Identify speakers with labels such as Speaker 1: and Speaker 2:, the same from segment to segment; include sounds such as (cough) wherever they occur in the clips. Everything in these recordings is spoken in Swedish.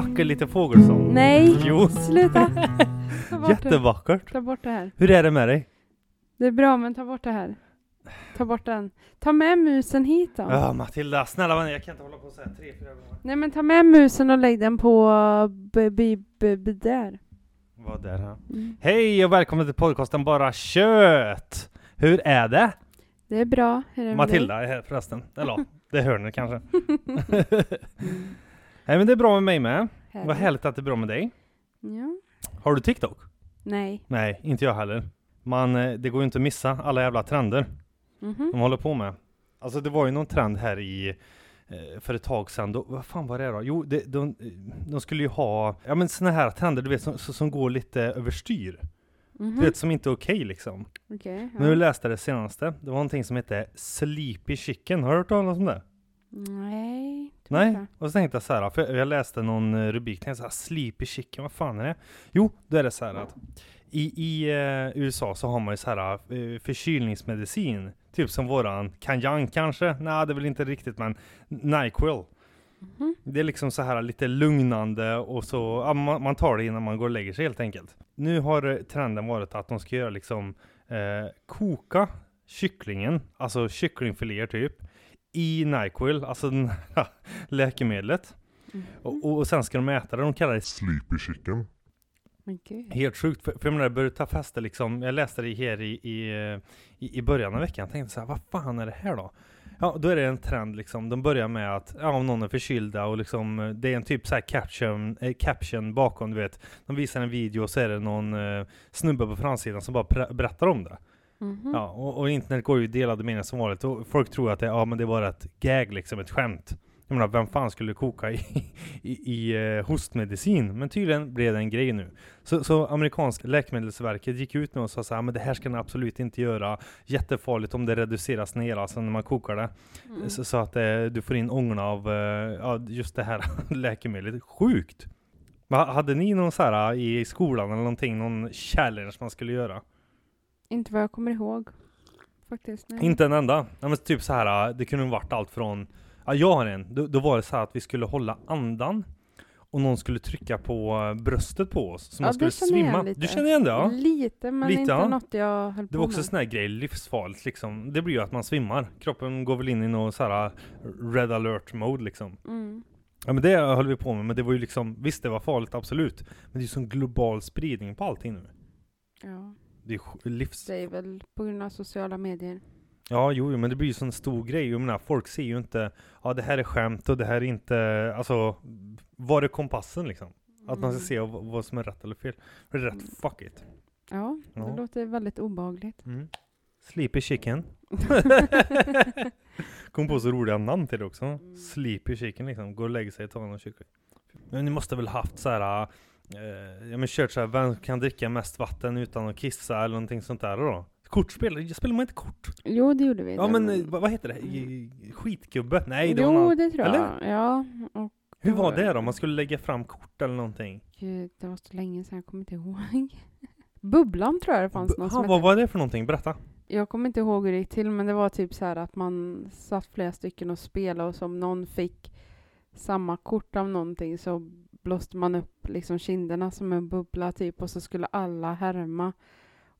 Speaker 1: vacker liten fågelsång.
Speaker 2: Nej, (laughs)
Speaker 1: Jo.
Speaker 2: sluta! (laughs) Ta bort det.
Speaker 1: Jättevackert.
Speaker 2: Ta bort det här.
Speaker 1: Hur är det med dig?
Speaker 2: Det är bra, men ta bort det här. Ta bort den. Ta med musen hit då.
Speaker 1: Ja, Matilda, snälla vänner, jag kan inte hålla på så här tre, fyra gånger.
Speaker 2: Nej men ta med musen och lägg den på b- b- b- b- där.
Speaker 1: Vad där här?
Speaker 2: Mm.
Speaker 1: Hej och välkommen till podcasten Bara Kött! Hur är det?
Speaker 2: Det är bra. Hur är det
Speaker 1: Matilda är här förresten. Eller ja, det hör ni kanske. (laughs)
Speaker 2: Mm.
Speaker 1: Nej men det är bra med mig med.
Speaker 2: Härligt.
Speaker 1: Vad härligt att det är bra med dig.
Speaker 2: Ja.
Speaker 1: Har du TikTok?
Speaker 2: Nej.
Speaker 1: Nej, inte jag heller. Man, eh, det går ju inte att missa alla jävla trender
Speaker 2: Mhm.
Speaker 1: de håller på med. Alltså det var ju någon trend här i eh, för ett tag sedan, då, vad fan var det då? Jo, det, de, de skulle ju ha, ja men såna här trender du vet som, som går lite överstyr.
Speaker 2: Mhm.
Speaker 1: Du vet som inte är okej liksom.
Speaker 2: Okej.
Speaker 1: Men jag
Speaker 2: ja.
Speaker 1: läste det senaste, det var någonting som hette Sleepy Chicken, har du hört talas om det?
Speaker 2: Nej.
Speaker 1: Nej, och så tänkte jag så här, för jag läste någon eh, rubrik, tänkte så här, Sleepy Chicken, vad fan är det? Jo, då är det så här att i, i eh, USA så har man ju så här eh, förkylningsmedicin, typ som våran Kanjan kanske? Nej, det är väl inte riktigt, men Nyquil.
Speaker 2: Mhm.
Speaker 1: Det är liksom så här lite lugnande och så, ja, man, man tar det innan man går och lägger sig helt enkelt. Nu har eh, trenden varit att de ska göra liksom eh, koka kycklingen, alltså kycklingfiléer typ, i Nyquil, alltså den (laughs) läkemedlet.
Speaker 2: Mhm.
Speaker 1: Och, och sen ska de äta det, de kallar det
Speaker 3: Sleepy chicken.
Speaker 2: Gud.
Speaker 1: helt sjukt. För, för jag menar, det började ta fäste liksom, jag läste det här i, i, i, i början av veckan, jag tänkte så här, vad fan är det här då? Ja, då är det en trend liksom, de börjar med att, ja, om någon är förkylda och liksom, det är en typ så här caption, eh, caption bakom, du vet. De visar en video och så är det någon eh, snubbe på framsidan som bara berättar om det.
Speaker 2: Mhm.
Speaker 1: Ja, och, och internet går ju delade meningar som vanligt och folk tror att det, ja, men det var ett gag liksom, ett skämt. Jag menar, vem fan skulle koka i, (laughs) i, i eh, hostmedicin? Men tydligen blev det en grej nu. Så, så amerikanska läkemedelsverket gick ut nu och sa så här, men det här ska ni absolut inte göra. Jättefarligt om det reduceras ner alltså när man kokar det.
Speaker 2: Mm.
Speaker 1: Så, så att eh, du får in ångorna av eh, just det här (laughs) läkemedlet. Sjukt! Hade ni någon så här i skolan eller någonting, någon challenge man skulle göra?
Speaker 2: Inte vad jag kommer ihåg. Faktiskt. Nej.
Speaker 1: Inte en enda. Ja, men typ så här, det kunde varit allt från, ja jag har en, då, då var det så här att vi skulle hålla andan och någon skulle trycka på eh, bröstet på oss så
Speaker 2: Ja,
Speaker 1: man skulle
Speaker 2: det
Speaker 1: svimma. Du känner igen det ja?
Speaker 2: Lite, men
Speaker 1: Lite,
Speaker 2: inte
Speaker 1: ja.
Speaker 2: något jag höll
Speaker 1: Det
Speaker 2: på
Speaker 1: var också
Speaker 2: med.
Speaker 1: sån här grej, livsfarligt liksom. Det blir ju att man svimmar. Kroppen går väl in i någon så här red alert mode liksom.
Speaker 2: Mm.
Speaker 1: Ja men det höll vi på med, men det var ju liksom, visst det var farligt absolut. Men det är ju sån global spridning på allting nu.
Speaker 2: Ja,
Speaker 1: Det är livs...
Speaker 2: det är väl på grund av sociala medier.
Speaker 1: Ja, jo, men det blir ju sån stor grej. Jag menar, folk ser ju inte, ja det här är skämt och det här är inte, alltså, var är kompassen liksom? Att man ska
Speaker 2: Mm.
Speaker 1: se vad, som är rätt eller fel. För det är rätt,
Speaker 2: Mm.
Speaker 1: fuck it.
Speaker 2: Ja, det
Speaker 1: Ja.
Speaker 2: låter väldigt obehagligt.
Speaker 1: Mm. Sleepy chicken. (laughs) Kom på så roliga namn till det också.
Speaker 2: Mm.
Speaker 1: Sleepy chicken liksom, går och lägger sig och tar någon kyckling. Men ni måste väl haft så här, eh, ja men kört så här, vem kan dricka mest vatten utan att kissa eller någonting sånt där då? Kortspel, spelar man inte kort?
Speaker 2: Jo, det gjorde vi.
Speaker 1: Ja men eh, vad, vad heter det? I- Skitgubbe? Nej det var
Speaker 2: Jo,
Speaker 1: någon,
Speaker 2: det tror
Speaker 1: eller?
Speaker 2: jag. Ja, och
Speaker 1: Hur var det då? Man skulle lägga fram kort eller någonting?
Speaker 2: gud, det var så länge sedan, jag kommer inte ihåg. (laughs) Bubblan tror jag det fanns
Speaker 1: ha,
Speaker 2: som
Speaker 1: vad
Speaker 2: hette.
Speaker 1: var det för någonting? Berätta.
Speaker 2: Jag kommer inte ihåg hur det gick till, men det var typ så här att man satt flera stycken och spelade och som någon fick samma kort av någonting så blåste man upp liksom kinderna som en bubbla typ och så skulle alla härma.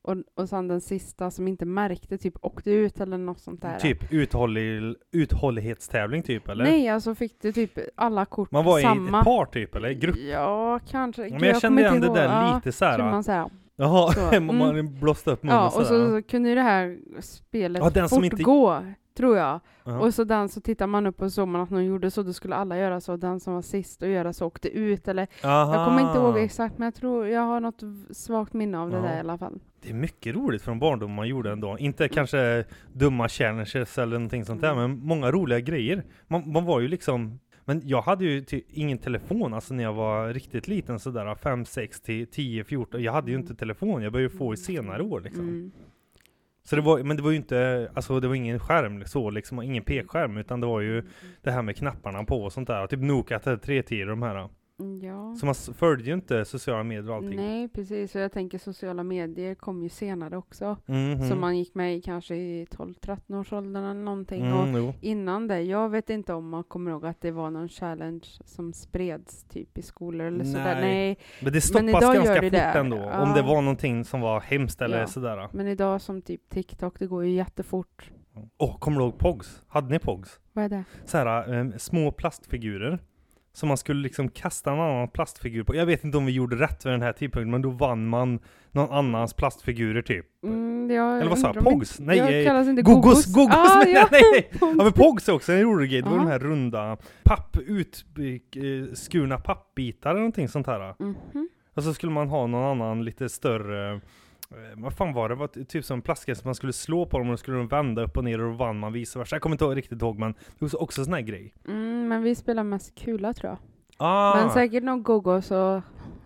Speaker 2: Och, och sen den sista som inte märkte typ åkte ut eller något sånt där.
Speaker 1: Typ uthållig, uthållighetstävling typ eller?
Speaker 2: Nej, alltså fick du typ alla kort
Speaker 1: Man var i
Speaker 2: samma.
Speaker 1: ett par typ eller? Grupp?
Speaker 2: Ja, kanske.
Speaker 1: Men jag kände
Speaker 2: kommer
Speaker 1: igen det där
Speaker 2: ihåg. Ja,
Speaker 1: lite
Speaker 2: kunde man säga.
Speaker 1: Jaha,
Speaker 2: Så, (laughs)
Speaker 1: man man blåste upp munnen
Speaker 2: Ja, och så, så kunde ju det här spelet
Speaker 1: Ja, den som inte-
Speaker 2: fortgå, tror jag.
Speaker 1: Ja.
Speaker 2: Och så den så tittar man upp och såg man att någon gjorde så, då skulle alla göra så. Den som var sist att göra så åkte ut eller Jag kommer inte ihåg
Speaker 1: Aha.
Speaker 2: exakt men jag tror jag har något svagt minne av det
Speaker 1: Ja.
Speaker 2: där i alla fall.
Speaker 1: Det är mycket roligt från barndomen man gjorde ändå. Inte kanske dumma challenges eller någonting sånt där,
Speaker 2: Mm.
Speaker 1: men många roliga grejer. Man, man var ju liksom men jag hade ju ty- ingen telefon alltså när jag var riktigt liten sådär 5, 6 till 10, 14. Jag hade ju inte telefon, jag började få i senare år liksom.
Speaker 2: Mm.
Speaker 1: Så det var, men det var ju inte, alltså det var ingen skärm så liksom, ingen pekskärm utan det var ju det här med knapparna på och sånt där. Typ Nokia 3310 de här.
Speaker 2: Ja.
Speaker 1: Så man följde ju inte sociala medier och allting.
Speaker 2: Nej, precis. Och jag tänker sociala medier kom ju senare också.
Speaker 1: Mhm.
Speaker 2: Så man gick med i kanske i 12-13 års åldern eller någonting. Och
Speaker 1: Mm, jo.
Speaker 2: innan det, jag vet inte om man kommer ihåg att det var någon challenge som spreds typ i skolor eller sådär.
Speaker 1: Nej.
Speaker 2: Nej,
Speaker 1: Men det stoppas
Speaker 2: idag
Speaker 1: ganska
Speaker 2: gör det
Speaker 1: fort
Speaker 2: det.
Speaker 1: ändå.
Speaker 2: Ja.
Speaker 1: Om det var någonting som var hemskt eller
Speaker 2: Ja.
Speaker 1: sådär.
Speaker 2: men idag som typ TikTok, det går ju jättefort.
Speaker 1: Åh, kommer du ihåg Pogs? Hade ni Pogs?
Speaker 2: Vad är det?
Speaker 1: så här, em, små plastfigurer som man skulle liksom kasta en annan plastfigur på. Jag vet inte om vi gjorde rätt vid den här tidpunkten, men då vann man någon annans plastfigurer typ.
Speaker 2: Mm, jag
Speaker 1: Eller vad sa jag? Pogs?
Speaker 2: inte-
Speaker 1: Nej,
Speaker 2: jag
Speaker 1: eh,
Speaker 2: kallas inte
Speaker 1: Gogos,
Speaker 2: Gogos. Ah, (laughs)
Speaker 1: nej,
Speaker 2: ja.
Speaker 1: nej. (laughs) Ja men Pogs är också en rolig grej, det var
Speaker 2: Ja.
Speaker 1: de här runda papp, utskurna pappbitar eller någonting sånt här.
Speaker 2: Mhm.
Speaker 1: Och så skulle man ha någon annan lite större eh, vad fan var det? det var ty- typ som som man skulle slå på dem och då skulle de vända upp och ner och då vann man vice versa. Jag kommer inte riktigt ihåg men det var också en sån här grej.
Speaker 2: Mm, men vi spelar mest kula tror jag.
Speaker 1: Ah,
Speaker 2: Men säkert någon Gogos och...
Speaker 1: Ja,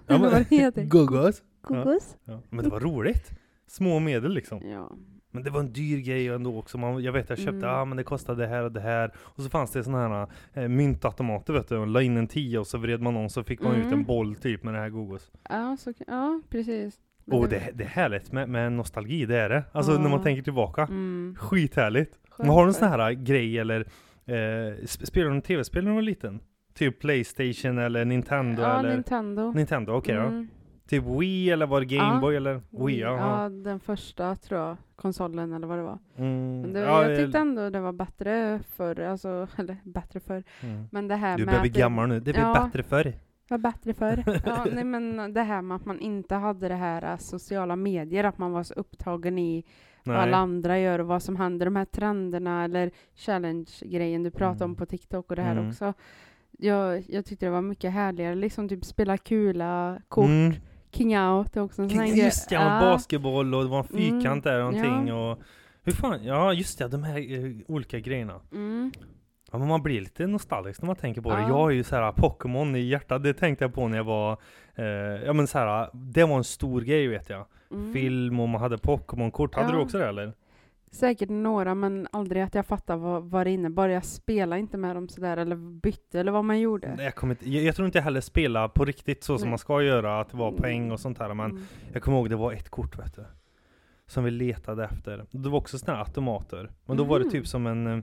Speaker 1: men- (laughs)
Speaker 2: vad det heter.
Speaker 1: Gogos.
Speaker 2: Gogos?
Speaker 1: Ja. Men det var roligt. Små medel liksom.
Speaker 2: Ja.
Speaker 1: Men det var en dyr grej ändå också. Man, jag vet jag köpte,
Speaker 2: Mm.
Speaker 1: ah men det kostade det här och det här. Och så fanns det såna här eh, myntautomater vet du. Man la in en tia och så vred man om så fick man ut
Speaker 2: Mm.
Speaker 1: en boll typ med det här Gogos.
Speaker 2: Ja, så, ja precis. Men
Speaker 1: Och det, det är härligt med, med nostalgi, det är det. Alltså
Speaker 2: Ja.
Speaker 1: när man tänker tillbaka.
Speaker 2: Mm.
Speaker 1: Skithärligt. Men har du en sån här grej eller eh, sp- spelar du en tv-spel när du var liten? Typ Playstation eller Nintendo
Speaker 2: Ja,
Speaker 1: eller?
Speaker 2: Nintendo.
Speaker 1: Nintendo, okej då.
Speaker 2: Mm.
Speaker 1: Typ Wii eller var det Gameboy eller Wii? jaha.
Speaker 2: Ja, den första tror jag. Konsolen eller vad det var.
Speaker 1: Mm,
Speaker 2: Men det,
Speaker 1: ja,
Speaker 2: jag tyckte ändå det var bättre förr. Alltså, (laughs) eller bättre förr.
Speaker 1: mm.
Speaker 2: Men det här
Speaker 1: Du
Speaker 2: med
Speaker 1: börjar bli gammal nu, det blir
Speaker 2: Ja.
Speaker 1: bättre förr.
Speaker 2: Var bättre förr. (laughs) ja, (laughs) nej, men det här med att man inte hade det här äh, sociala medier. Att man var så upptagen i vad alla
Speaker 1: Nej.
Speaker 2: andra gör och vad som händer. De här trenderna eller challenge-grejen du pratade om
Speaker 1: Mm.
Speaker 2: på TikTok och det här
Speaker 1: Mm.
Speaker 2: också. Jag, jag tyckte det var mycket härligare. Liksom typ spela kula, kort,
Speaker 1: Mm.
Speaker 2: king out också en sån här.
Speaker 1: Just ja, och basketboll och det var en
Speaker 2: Mm,
Speaker 1: fyrkant där och någonting
Speaker 2: ja.
Speaker 1: och hur fan, ja just det, de här eh, olika grejerna.
Speaker 2: Mm.
Speaker 1: Ja men man blir lite nostalgisk när man tänker på det.
Speaker 2: Ja.
Speaker 1: Jag har ju så här Pokémon i hjärtat, det tänkte jag på när jag var, eh, ja men så här, det var en stor grej vet jag.
Speaker 2: Mm.
Speaker 1: Film och man hade Pokémon-kort, hade
Speaker 2: Ja.
Speaker 1: du också det eller?
Speaker 2: Säkert några, men aldrig att jag fattar vad, vad det innebar. Jag spelade inte med dem sådär, eller bytte, eller vad man gjorde.
Speaker 1: Nej, jag, inte, jag, jag tror inte jag heller spela på riktigt så som
Speaker 2: Nej.
Speaker 1: man ska göra, att det var
Speaker 2: Mm.
Speaker 1: poäng och sånt där men
Speaker 2: Mm.
Speaker 1: Jag kommer ihåg det var ett kort vet du. Som vi letade efter. Det var också såna här automater. Men då var det
Speaker 2: Mhm.
Speaker 1: typ som en, eh,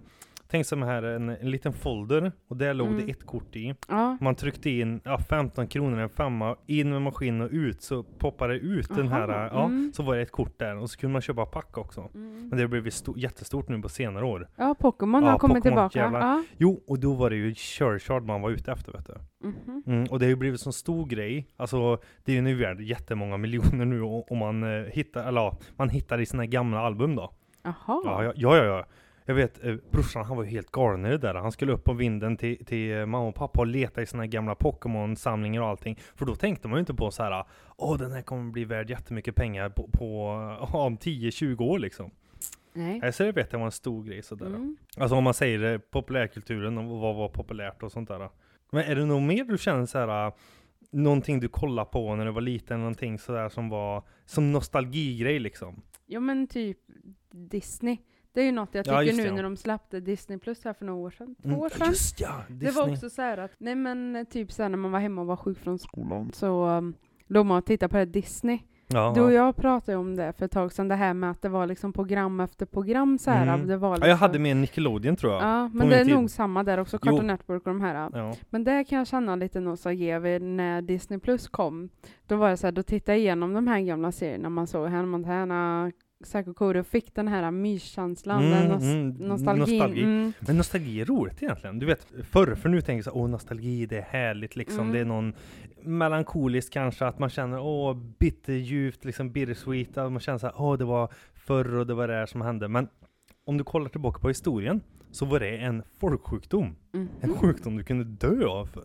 Speaker 1: tänk som här en, en liten folder. Och där låg
Speaker 2: Mm.
Speaker 1: det ett kort i.
Speaker 2: Ja.
Speaker 1: Man tryckte in ja, 15 kronor, en femma, in med maskinen och ut så poppade det ut den här,
Speaker 2: Aha,
Speaker 1: ja,
Speaker 2: mm.
Speaker 1: så var det ett kort där. Och så kunde man köpa pack också.
Speaker 2: Mm.
Speaker 1: Men det har blivit sto- jättestort nu på senare år.
Speaker 2: Ja, Pokémon har kommit
Speaker 1: Pokémon,
Speaker 2: tillbaka. Ja.
Speaker 1: Jo, och då var det ju Charizard man var ute efter vet du.
Speaker 2: Mhm.
Speaker 1: Mm, och det har ju blivit en stor grej. Alltså det är ju nu värd jättemånga (laughs) miljoner nu och man eh, hittar, eller ja, man hittar i sina gamla album då.
Speaker 2: Jaha.
Speaker 1: Ja, ja, ja, ja. Ja. Jag vet, eh, brorsan han var ju helt galen i det där. Han skulle upp på vinden till, till eh, mamma och pappa och leta i sina gamla Pokémon-samlingar och allting. För då tänkte man ju inte på så här, åh den här kommer bli värd jättemycket pengar på, på ja, (laughs) om 10-20 år liksom.
Speaker 2: Nej.
Speaker 1: Nej, så det vet jag var en stor grej sådär.
Speaker 2: Mm.
Speaker 1: Alltså om man säger eh, populärkulturen och vad var populärt och sånt där. Men är det nog mer du känner så här äh, någonting du kollade på när du var liten, någonting sådär som var som nostalgigrej liksom?
Speaker 2: Jo men typ Disney. Det är ju något jag
Speaker 1: Ja,
Speaker 2: tycker
Speaker 1: just
Speaker 2: nu
Speaker 1: det, ja.
Speaker 2: när de släppte Disney Plus här för några år sedan. Två
Speaker 1: Mm,
Speaker 2: år sedan.
Speaker 1: Just ja!
Speaker 2: Det var
Speaker 1: Disney.
Speaker 2: också så här att, nej men typ så här när man var hemma och var sjuk från skolan så um, låg man och tittade på det Disney.
Speaker 1: ja,
Speaker 2: Du och
Speaker 1: ja.
Speaker 2: jag pratade om det för ett tag sedan, det här med att det var liksom program efter program så här.
Speaker 1: Mm.
Speaker 2: Det var
Speaker 1: ja,
Speaker 2: liksom,
Speaker 1: jag hade med Nickelodeon tror jag.
Speaker 2: Ja, men det är
Speaker 1: tid.
Speaker 2: nog samma där också,
Speaker 1: Jo.
Speaker 2: Cartoon Network och de här.
Speaker 1: Ja.
Speaker 2: Men där kan jag känna lite nostalgi över när Disney Plus kom. Då var det så här, då tittade jag igenom de här gamla serierna, man såg Hannah Montana, Psycho och fick den här myskänslan,
Speaker 1: Mm,
Speaker 2: den nos
Speaker 1: mm,
Speaker 2: nostalgin.
Speaker 1: nostalgi.
Speaker 2: Mm.
Speaker 1: Men nostalgi är roligt egentligen. Du vet, förr, för nu tänker jag så åh nostalgi, det är härligt liksom.
Speaker 2: Mm.
Speaker 1: Det är någon melankoliskt kanske, att man känner åh bitterljuvt, liksom bittersweet, att man känner så här, åh det var förr och det var det här som hände. Men om du kollar tillbaka på historien, så var det en folksjukdom. En sjukdom du kunde dö av för.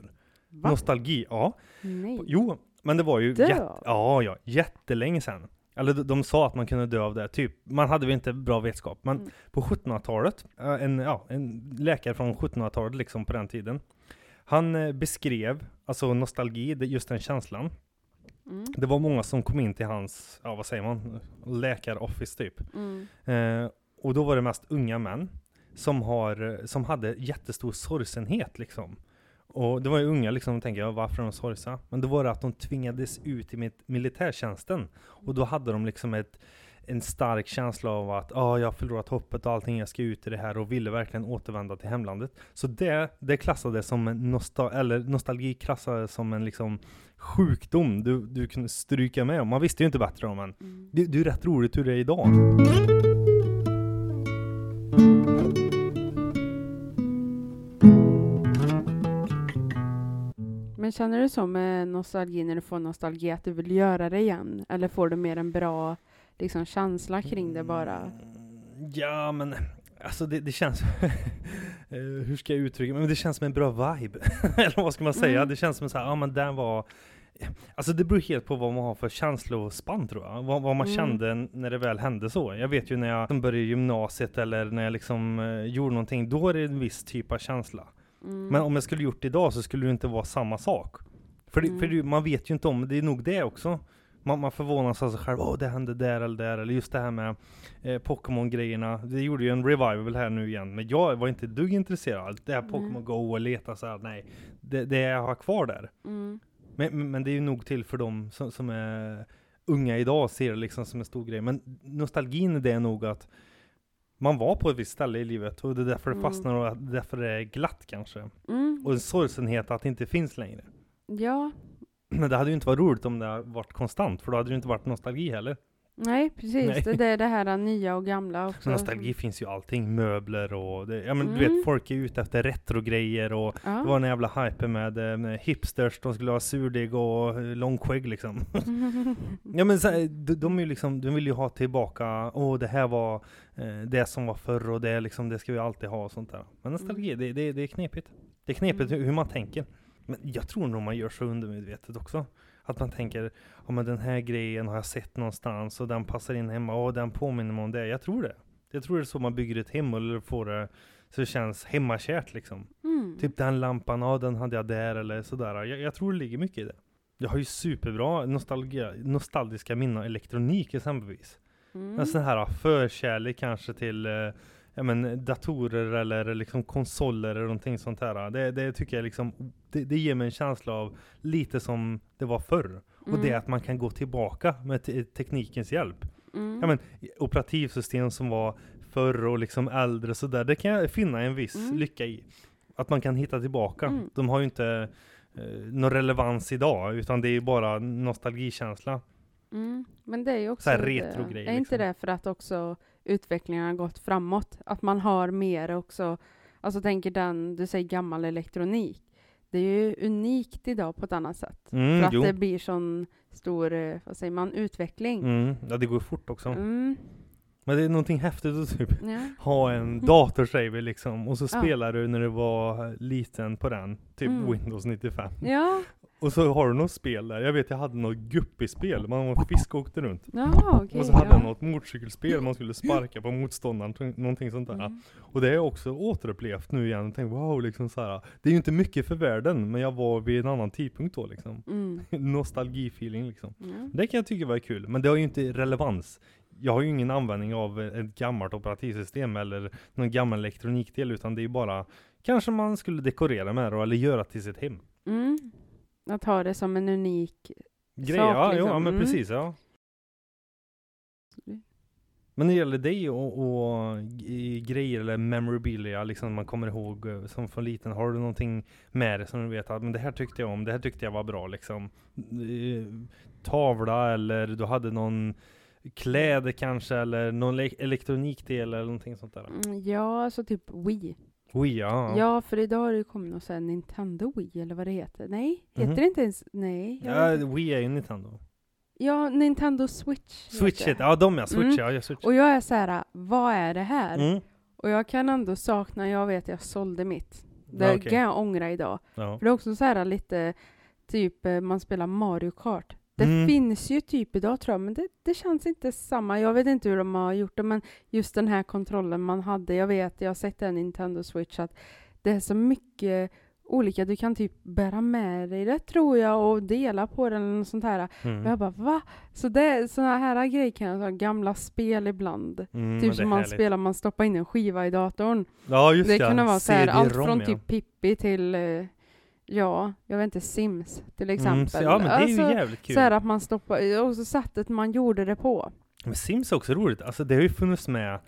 Speaker 2: Va?
Speaker 1: Nostalgi, ja.
Speaker 2: Nej.
Speaker 1: Jo, men det var ju
Speaker 2: Dö
Speaker 1: jätte,
Speaker 2: av?
Speaker 1: ja, ja, jättelänge sedan. Eller de, de sa att man kunde dö av det, typ. Man hade väl inte bra vetskap. Men
Speaker 2: Mm.
Speaker 1: på 1700-talet, eh, en, ja, en läkare från 1700-talet liksom på den tiden. Han eh, beskrev, alltså nostalgi, just den känslan.
Speaker 2: Mm.
Speaker 1: Det var många som kom in till hans, ja vad säger man, läkaroffice typ.
Speaker 2: Mm.
Speaker 1: Eh, och då var det mest unga män som, har, som hade jättestor sorgsenhet liksom. Och det var ju unga liksom, tänker jag, varför är de sorgsa? Men då var det att de tvingades ut i mitt militärtjänsten. Och då hade de liksom ett, en stark känsla av att ah, jag har förlorat hoppet och allting, jag ska ut i det här och ville verkligen återvända till hemlandet. Så det, det klassades som en nostal eller nostalgi klassades som en liksom sjukdom du, du kunde stryka med om. Man visste ju inte bättre om men
Speaker 2: Mm.
Speaker 1: det, det är rätt roligt hur det är idag.
Speaker 2: Men känner du så med nostalgi när du får nostalgi att du vill göra det igen? Eller får du mer en bra liksom, känsla kring det bara?
Speaker 1: Mm, Ja, men alltså det, det känns... (laughs) Eh, hur ska jag uttrycka mig? Men det känns som en bra vibe. (laughs) Eller vad ska man säga?
Speaker 2: Mm.
Speaker 1: Det känns som så här, ja men den var... Alltså det beror helt på vad man har för känslospann tror jag. Vad, vad man
Speaker 2: Mm.
Speaker 1: kände när det väl hände så. Jag vet ju när jag började gymnasiet eller när jag liksom eh, gjorde någonting, då är det en viss typ av känsla.
Speaker 2: Mm.
Speaker 1: Men om jag skulle gjort det idag så skulle det inte vara samma sak. För, det, för
Speaker 2: Mm.
Speaker 1: det, man vet ju inte om, det är nog det också. Man, man förvånas av sig själv, åh det hände där eller där, eller just det här med eh, Pokémon-grejerna. Det gjorde ju en revival här nu igen, men jag var inte dugg intresserad. Det här. Pokémon Go och leta så här, nej. Det, det jag har kvar där.
Speaker 2: Mm.
Speaker 1: Men, men, det är ju nog till för dem som, som är unga idag, ser det liksom som en stor grej. Men nostalgin det är nog att man var på ett visst ställe i livet och det är därför det
Speaker 2: Mm.
Speaker 1: fastnar och därför det är glatt kanske.
Speaker 2: Mm.
Speaker 1: Och en sorgsenhet att det inte finns längre.
Speaker 2: Ja,
Speaker 1: Men det hade ju inte varit roligt om det hade varit konstant, för då hade det inte varit nostalgi heller.
Speaker 2: Nej precis.
Speaker 1: Nej.
Speaker 2: Det, det är det här nya och gamla (laughs) också.
Speaker 1: Så nostalgi finns ju allting, möbler och det, ja men du
Speaker 2: Mm.
Speaker 1: vet folk är ute efter retrogrejer och
Speaker 2: Ja.
Speaker 1: det var en jävla hype med, eh, med hipsters, de skulle ha surdeg och eh, långskägg liksom. (laughs) Ja men så, de, de är ju liksom, de vill ju ha tillbaka, åh det här var eh, det som var förr och det liksom, det ska vi alltid ha och sånt där. Men nostalgi, det, det, det är knepigt. Det är knepigt
Speaker 2: Mm.
Speaker 1: hur, hur man tänker. Men jag tror nog man gör så undermedvetet också. Att man tänker, ja men den här grejen har jag sett någonstans och den passar in hemma, och den påminner mig om det. Jag tror det. Jag tror det är så man bygger ett hem eller får det så det känns hemmakärt liksom.
Speaker 2: Mm.
Speaker 1: Typ den lampan, ja den hade jag där eller sådär. Jag, jag tror det ligger mycket i det. Jag har ju superbra nostalgia, nostalgiska minnen av elektronik exempelvis.
Speaker 2: Mm.
Speaker 1: En sån här förkärlek kanske till eh, ja, men, datorer eller liksom konsoler eller någonting sånt här. Det, det tycker jag liksom, det, det ger mig en känsla av lite som det var förr. Och det är
Speaker 2: Mm.
Speaker 1: att man kan gå tillbaka med te- teknikens hjälp.
Speaker 2: Mm.
Speaker 1: Ja, men, operativsystem som var förr och liksom äldre och sådär, det kan jag finna en viss
Speaker 2: Mm.
Speaker 1: lycka i. Att man kan hitta tillbaka.
Speaker 2: Mm.
Speaker 1: De har ju inte eh, någon relevans idag, utan det är ju bara nostalgikänsla.
Speaker 2: Mm. Men det är ju också
Speaker 1: Så här
Speaker 2: lite-
Speaker 1: retro-grejer,
Speaker 2: Är inte
Speaker 1: liksom.
Speaker 2: det för att också utvecklingen har gått framåt? Att man har mer också, alltså tänker den, du säger gammal elektronik. Det är ju unikt idag på ett annat sätt.
Speaker 1: Mm,
Speaker 2: för att
Speaker 1: jo.
Speaker 2: det blir sån stor, eh, vad säger man, utveckling.
Speaker 1: Mm, ja, det går fort också.
Speaker 2: Mm.
Speaker 1: Men det är någonting häftigt att typ
Speaker 2: Ja. (laughs)
Speaker 1: ha en (laughs) dator säger vi liksom, och så
Speaker 2: Ja.
Speaker 1: spelar du när du var liten på den, typ
Speaker 2: Mm.
Speaker 1: Windows 95.
Speaker 2: ja,
Speaker 1: Och så har du något spel där, jag vet jag hade något guppispel, man var fisk och åkte runt.
Speaker 2: jaha okej.
Speaker 1: och så hade
Speaker 2: ja.
Speaker 1: jag något motorcykelspel, man skulle sparka på motståndaren, någonting sånt där.
Speaker 2: Mm.
Speaker 1: Och det har jag också återupplevt nu igen, och tänkt wow liksom så här. Det är ju inte mycket för världen, men jag var vid en annan tidpunkt då liksom.
Speaker 2: Mm. (laughs)
Speaker 1: Nostalgifeeling liksom.
Speaker 2: Ja.
Speaker 1: Det kan jag tycka var kul, men det har ju inte relevans. Jag har ju ingen användning av ett gammalt operativsystem eller någon gammal elektronikdel, utan det är ju bara Kanske man skulle dekorera med det eller göra till sitt hem.
Speaker 2: Mm. Att ha det som en unik
Speaker 1: Grejer,
Speaker 2: sak,
Speaker 1: ja,
Speaker 2: liksom.
Speaker 1: ja men
Speaker 2: Mm.
Speaker 1: precis ja. Men när det gäller dig och, och grejer eller memorabilia, liksom man kommer ihåg eh, som från liten, har du någonting med det som du vet att men det här tyckte jag om, det här tyckte jag var bra liksom? Eh, Tavla eller du hade någon kläder kanske eller någon le- elektronikdel eller någonting sånt där?
Speaker 2: Mm, Ja, alltså typ Wii.
Speaker 1: Oj ja.
Speaker 2: Ja, för idag har det ju kommit något sån Nintendo Wii eller vad det heter. Nej, heter
Speaker 1: Mhm.
Speaker 2: det inte ens? Nej. jag
Speaker 1: Ja,
Speaker 2: vet inte.
Speaker 1: Wii är ju Nintendo.
Speaker 2: ja Nintendo Switch.
Speaker 1: Switch
Speaker 2: heter det.
Speaker 1: ja de ja, Switch
Speaker 2: Mm.
Speaker 1: ja, jag Switch.
Speaker 2: Och jag är så här, vad är det här?
Speaker 1: Mm.
Speaker 2: Och jag kan ändå sakna, jag vet jag sålde mitt. Det
Speaker 1: Ja, okej.
Speaker 2: kan jag ångra idag.
Speaker 1: Ja.
Speaker 2: För det är också så här lite, typ eh, man spelar Mario Kart. Det
Speaker 1: Mm.
Speaker 2: finns ju typ idag tror jag, men det, det känns inte samma. Jag vet inte hur de har gjort det, men just den här kontrollen man hade. Jag vet, jag har sett en Nintendo Switch, att det är så mycket olika. Du kan typ bära med dig det tror jag och dela på den eller något sånt här.
Speaker 1: Mm.
Speaker 2: Och jag bara va? Så det, såna här grejer kan jag ta, gamla spel ibland.
Speaker 1: Mm,
Speaker 2: typ
Speaker 1: det
Speaker 2: som
Speaker 1: är
Speaker 2: man
Speaker 1: härligt.
Speaker 2: spelar, man stoppar in en skiva i datorn.
Speaker 1: Ja just
Speaker 2: det
Speaker 1: ja,
Speaker 2: kunde vara så här, allt från
Speaker 1: ja.
Speaker 2: typ Pippi till eh, ja, jag vet inte, Sims till exempel.
Speaker 1: Mm, så, ja men det är
Speaker 2: alltså,
Speaker 1: ju jävligt kul.
Speaker 2: så här att man stoppar, och så sättet man gjorde det på.
Speaker 1: Men Sims är också roligt, alltså det har ju funnits med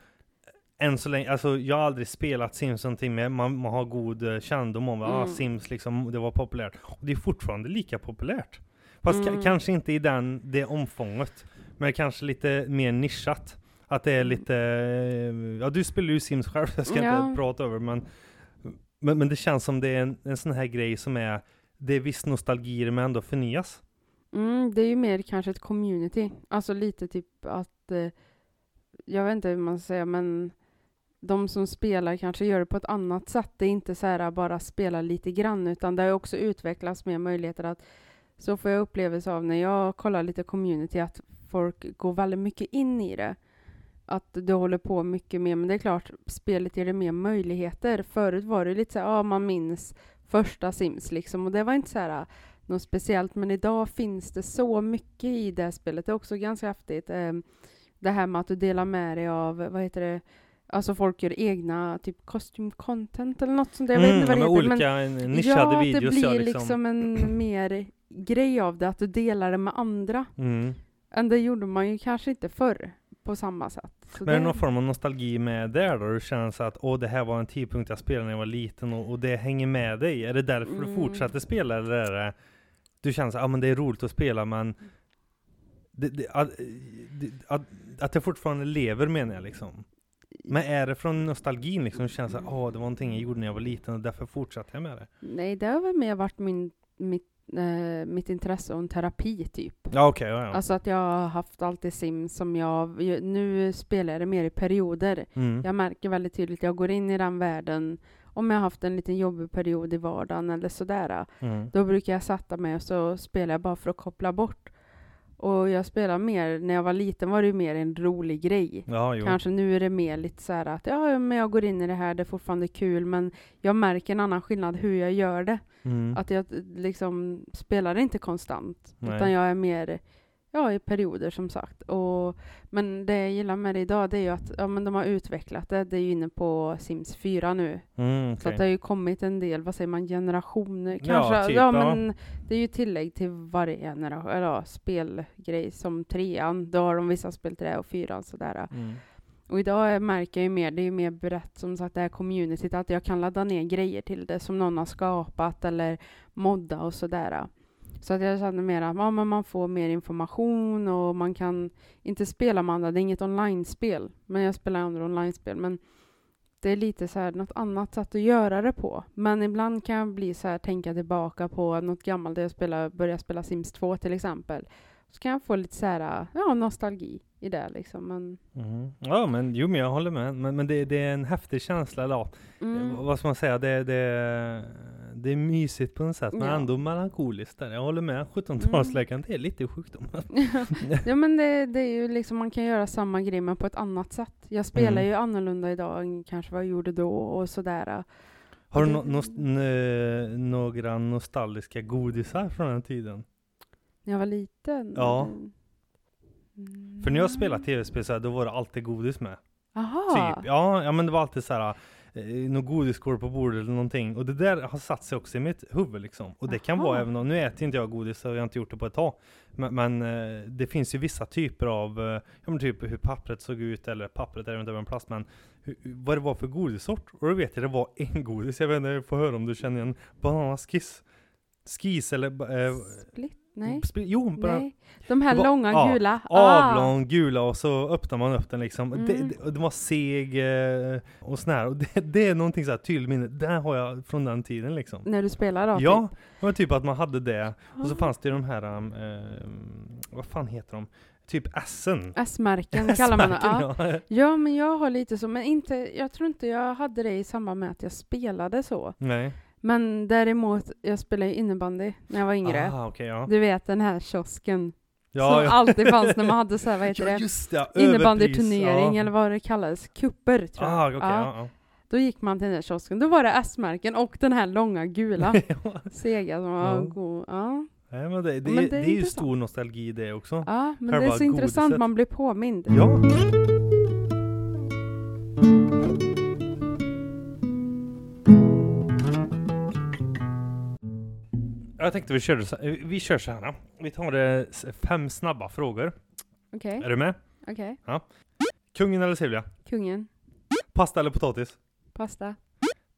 Speaker 1: än så länge, alltså jag har aldrig spelat Sims någonting men man, man har god eh, kännedom om att ah,
Speaker 2: Mm.
Speaker 1: Sims liksom, det var populärt. Och det är fortfarande lika populärt. Fast
Speaker 2: Mm.
Speaker 1: kanske inte i den, det omfånget, men kanske lite mer nischat. Att det är lite, eh, ja du spelar ju Sims själv, (laughs) jag ska
Speaker 2: Ja.
Speaker 1: inte prata över men, men men det känns som det är en, en sån här grej som är, det är viss nostalgi men ändå förnyas.
Speaker 2: Mm, det är ju mer kanske ett community. Alltså lite typ att, eh, jag vet inte hur man ska säga, men de som spelar kanske gör det på ett annat sätt. Det är inte så här bara spela lite grann, utan det har också utvecklats mer möjligheter att, så får jag upplevelse av när jag kollar lite community, att folk går väldigt mycket in i det. Att du håller på mycket mer, men det är klart, spelet ger dig mer möjligheter. Förut var det lite så här, ja man minns första Sims liksom, och det var inte så här något speciellt, men idag finns det så mycket i det spelet. Det är också ganska häftigt. Eh, det här med att du delar med dig av, vad heter det, alltså folk gör egna typ costume content eller något sånt där. Jag vet inte vad det
Speaker 1: Mm,
Speaker 2: heter.
Speaker 1: olika
Speaker 2: men
Speaker 1: nischade
Speaker 2: ja,
Speaker 1: videos.
Speaker 2: det blir
Speaker 1: ja,
Speaker 2: liksom. en (clears throat) mer grej av det, att du delar det med andra.
Speaker 1: Mm.
Speaker 2: Än det gjorde man ju kanske inte förr på samma sätt. Så
Speaker 1: Men är det
Speaker 2: det-
Speaker 1: någon form av nostalgi med där då? Du känner så att åh, det här var en tidpunkt jag spelade när jag var liten och, och det hänger med dig. Är det därför du
Speaker 2: Mm.
Speaker 1: fortsätter spela eller är det du känner så att ah, men det är roligt att spela men det, det, att, det, att, att det fortfarande lever menar jag liksom. Men är det från nostalgin liksom? Du känner så att åh, det var någonting jag gjorde när jag var liten och därför fortsatte jag med det.
Speaker 2: Nej, det har väl mer varit min, mitt, eh, mitt intresse och en terapi typ.
Speaker 1: Ja okej, ja, ja.
Speaker 2: Alltså att jag har haft alltid Sims som jag, nu spelar jag det mer i perioder.
Speaker 1: Mm.
Speaker 2: Jag märker väldigt tydligt, jag går in i den världen om jag har haft en liten jobbig period i vardagen eller sådär.
Speaker 1: Mm.
Speaker 2: Då brukar jag sätta mig och så spelar jag bara för att koppla bort. Och jag spelar mer, när jag var liten var det ju mer en rolig grej.
Speaker 1: Ja.
Speaker 2: Kanske nu är det mer lite så här att ja, men jag går in i det här, det är fortfarande kul, men jag märker en annan skillnad hur jag gör det.
Speaker 1: Mm.
Speaker 2: Att jag liksom spelar inte konstant,
Speaker 1: Nej.
Speaker 2: utan jag är mer ja, i perioder som sagt. Och, men det jag gillar med det idag, det är ju att ja, men de har utvecklat det. Det är ju inne på Sims 4 nu.
Speaker 1: Mm,
Speaker 2: Så
Speaker 1: okej.
Speaker 2: att det har ju kommit en del, vad säger man, generationer
Speaker 1: Ja,
Speaker 2: kanske?
Speaker 1: typ,
Speaker 2: ja,
Speaker 1: ja.
Speaker 2: men det är ju tillägg till varje generation, eller ja, spelgrej. Som trean, då har de vissa spel till det och fyran sådär.
Speaker 1: Mm.
Speaker 2: Och idag märker jag ju mer, det är ju mer brett som sagt det här communityt, att jag kan ladda ner grejer till det som någon har skapat eller modda och sådär. Så att jag känner mer att ja, men man får mer information och man kan inte spela med andra, det är inget online-spel, men jag spelar andra online-spel. Men det är lite så här något annat sätt att göra det på. Men ibland kan jag bli så här, tänka tillbaka på något gammalt, där jag spelar, började spela Sims 2 till exempel. Så kan jag få lite så här, ja, nostalgi i det liksom. Men,
Speaker 1: Mm. Ja men jo men jag håller med. Men, men det, det är en häftig känsla då.
Speaker 2: mm.
Speaker 1: Vad ska man säga? Det, det, det är mysigt på något sätt men
Speaker 2: Ja.
Speaker 1: ändå melankoliskt där. Jag håller med. 17-talsläkaren, det är lite sjukdom. (laughs)
Speaker 2: ja men det, det är ju liksom, man kan göra samma grej men på ett annat sätt. Jag spelar
Speaker 1: Mm.
Speaker 2: ju annorlunda idag än kanske vad jag gjorde då och sådär.
Speaker 1: Har du no, nos, n- några nostalgiska godisar från den tiden?
Speaker 2: När jag var liten.
Speaker 1: Ja.
Speaker 2: Mm.
Speaker 1: För när jag spelade tv-spel så här, då var det alltid godis med.
Speaker 2: Aha.
Speaker 1: Typ. Ja, ja men det var alltid så här eh, något godisskål på bordet eller någonting. Och det där har satt sig också i mitt huvud liksom. Och det kan
Speaker 2: Aha.
Speaker 1: vara även om, nu äter inte jag godis och jag har inte gjort det på ett tag. Men, men eh, det finns ju vissa typer av, eh, ja men typ hur pappret såg ut, eller pappret är inte en plast, men hur, vad det var för godissort. Och då vet jag det var en godis, jag vet inte, jag får höra om du känner igen Bananaskiss. Skis eller... Eh,
Speaker 2: Split? Nej.
Speaker 1: sp- jo, bara
Speaker 2: Nej. De här
Speaker 1: var-
Speaker 2: långa
Speaker 1: ja,
Speaker 2: gula. Ah.
Speaker 1: avlång, gula och så öppnar man upp den liksom.
Speaker 2: Mm.
Speaker 1: Det, det, var seg eh, och sån här. Och det, det är någonting så här tydligt minne. Det här har jag från den tiden liksom.
Speaker 2: När du spelar då?
Speaker 1: Ja, det var typ att man hade det.
Speaker 2: typ.
Speaker 1: Och så
Speaker 2: Ah.
Speaker 1: fanns det ju de här, um, eh, vad fan heter de? Typ S'en.
Speaker 2: S-märken (laughs) kallar man det. Ja.
Speaker 1: ja,
Speaker 2: men jag har lite så, men inte, jag tror inte jag hade det i samband med att jag spelade så.
Speaker 1: Nej.
Speaker 2: Men däremot, jag spelade innebandy när jag var yngre.
Speaker 1: Ah, okej, ja.
Speaker 2: Du vet den här kiosken
Speaker 1: Ja,
Speaker 2: som
Speaker 1: ja.
Speaker 2: alltid fanns när man hade så här, (laughs) vad heter
Speaker 1: ja,
Speaker 2: det?
Speaker 1: just det.
Speaker 2: Innebandyturnering
Speaker 1: ja.
Speaker 2: eller vad det kallades, kupper tror jag.
Speaker 1: Ah,
Speaker 2: ja.
Speaker 1: ja.
Speaker 2: Då gick man till den här kiosken, då var det S-märken och den här långa gula (laughs) sega som var god. Ja,
Speaker 1: Nej, men det, det,
Speaker 2: Men
Speaker 1: det,
Speaker 2: det är
Speaker 1: är ju
Speaker 2: intressant.
Speaker 1: stor nostalgi det också.
Speaker 2: ja men det
Speaker 1: Själva
Speaker 2: är så intressant,
Speaker 1: godiset.
Speaker 2: man blir påmind.
Speaker 1: Ja. Jag tänkte vi körde så, eh, vi kör så här. Vi tar eh, s- fem snabba frågor.
Speaker 2: Okej,
Speaker 1: Är du med?
Speaker 2: okej.
Speaker 1: Kungen eller Silvia?
Speaker 2: Kungen.
Speaker 1: Pasta eller potatis?
Speaker 2: Pasta.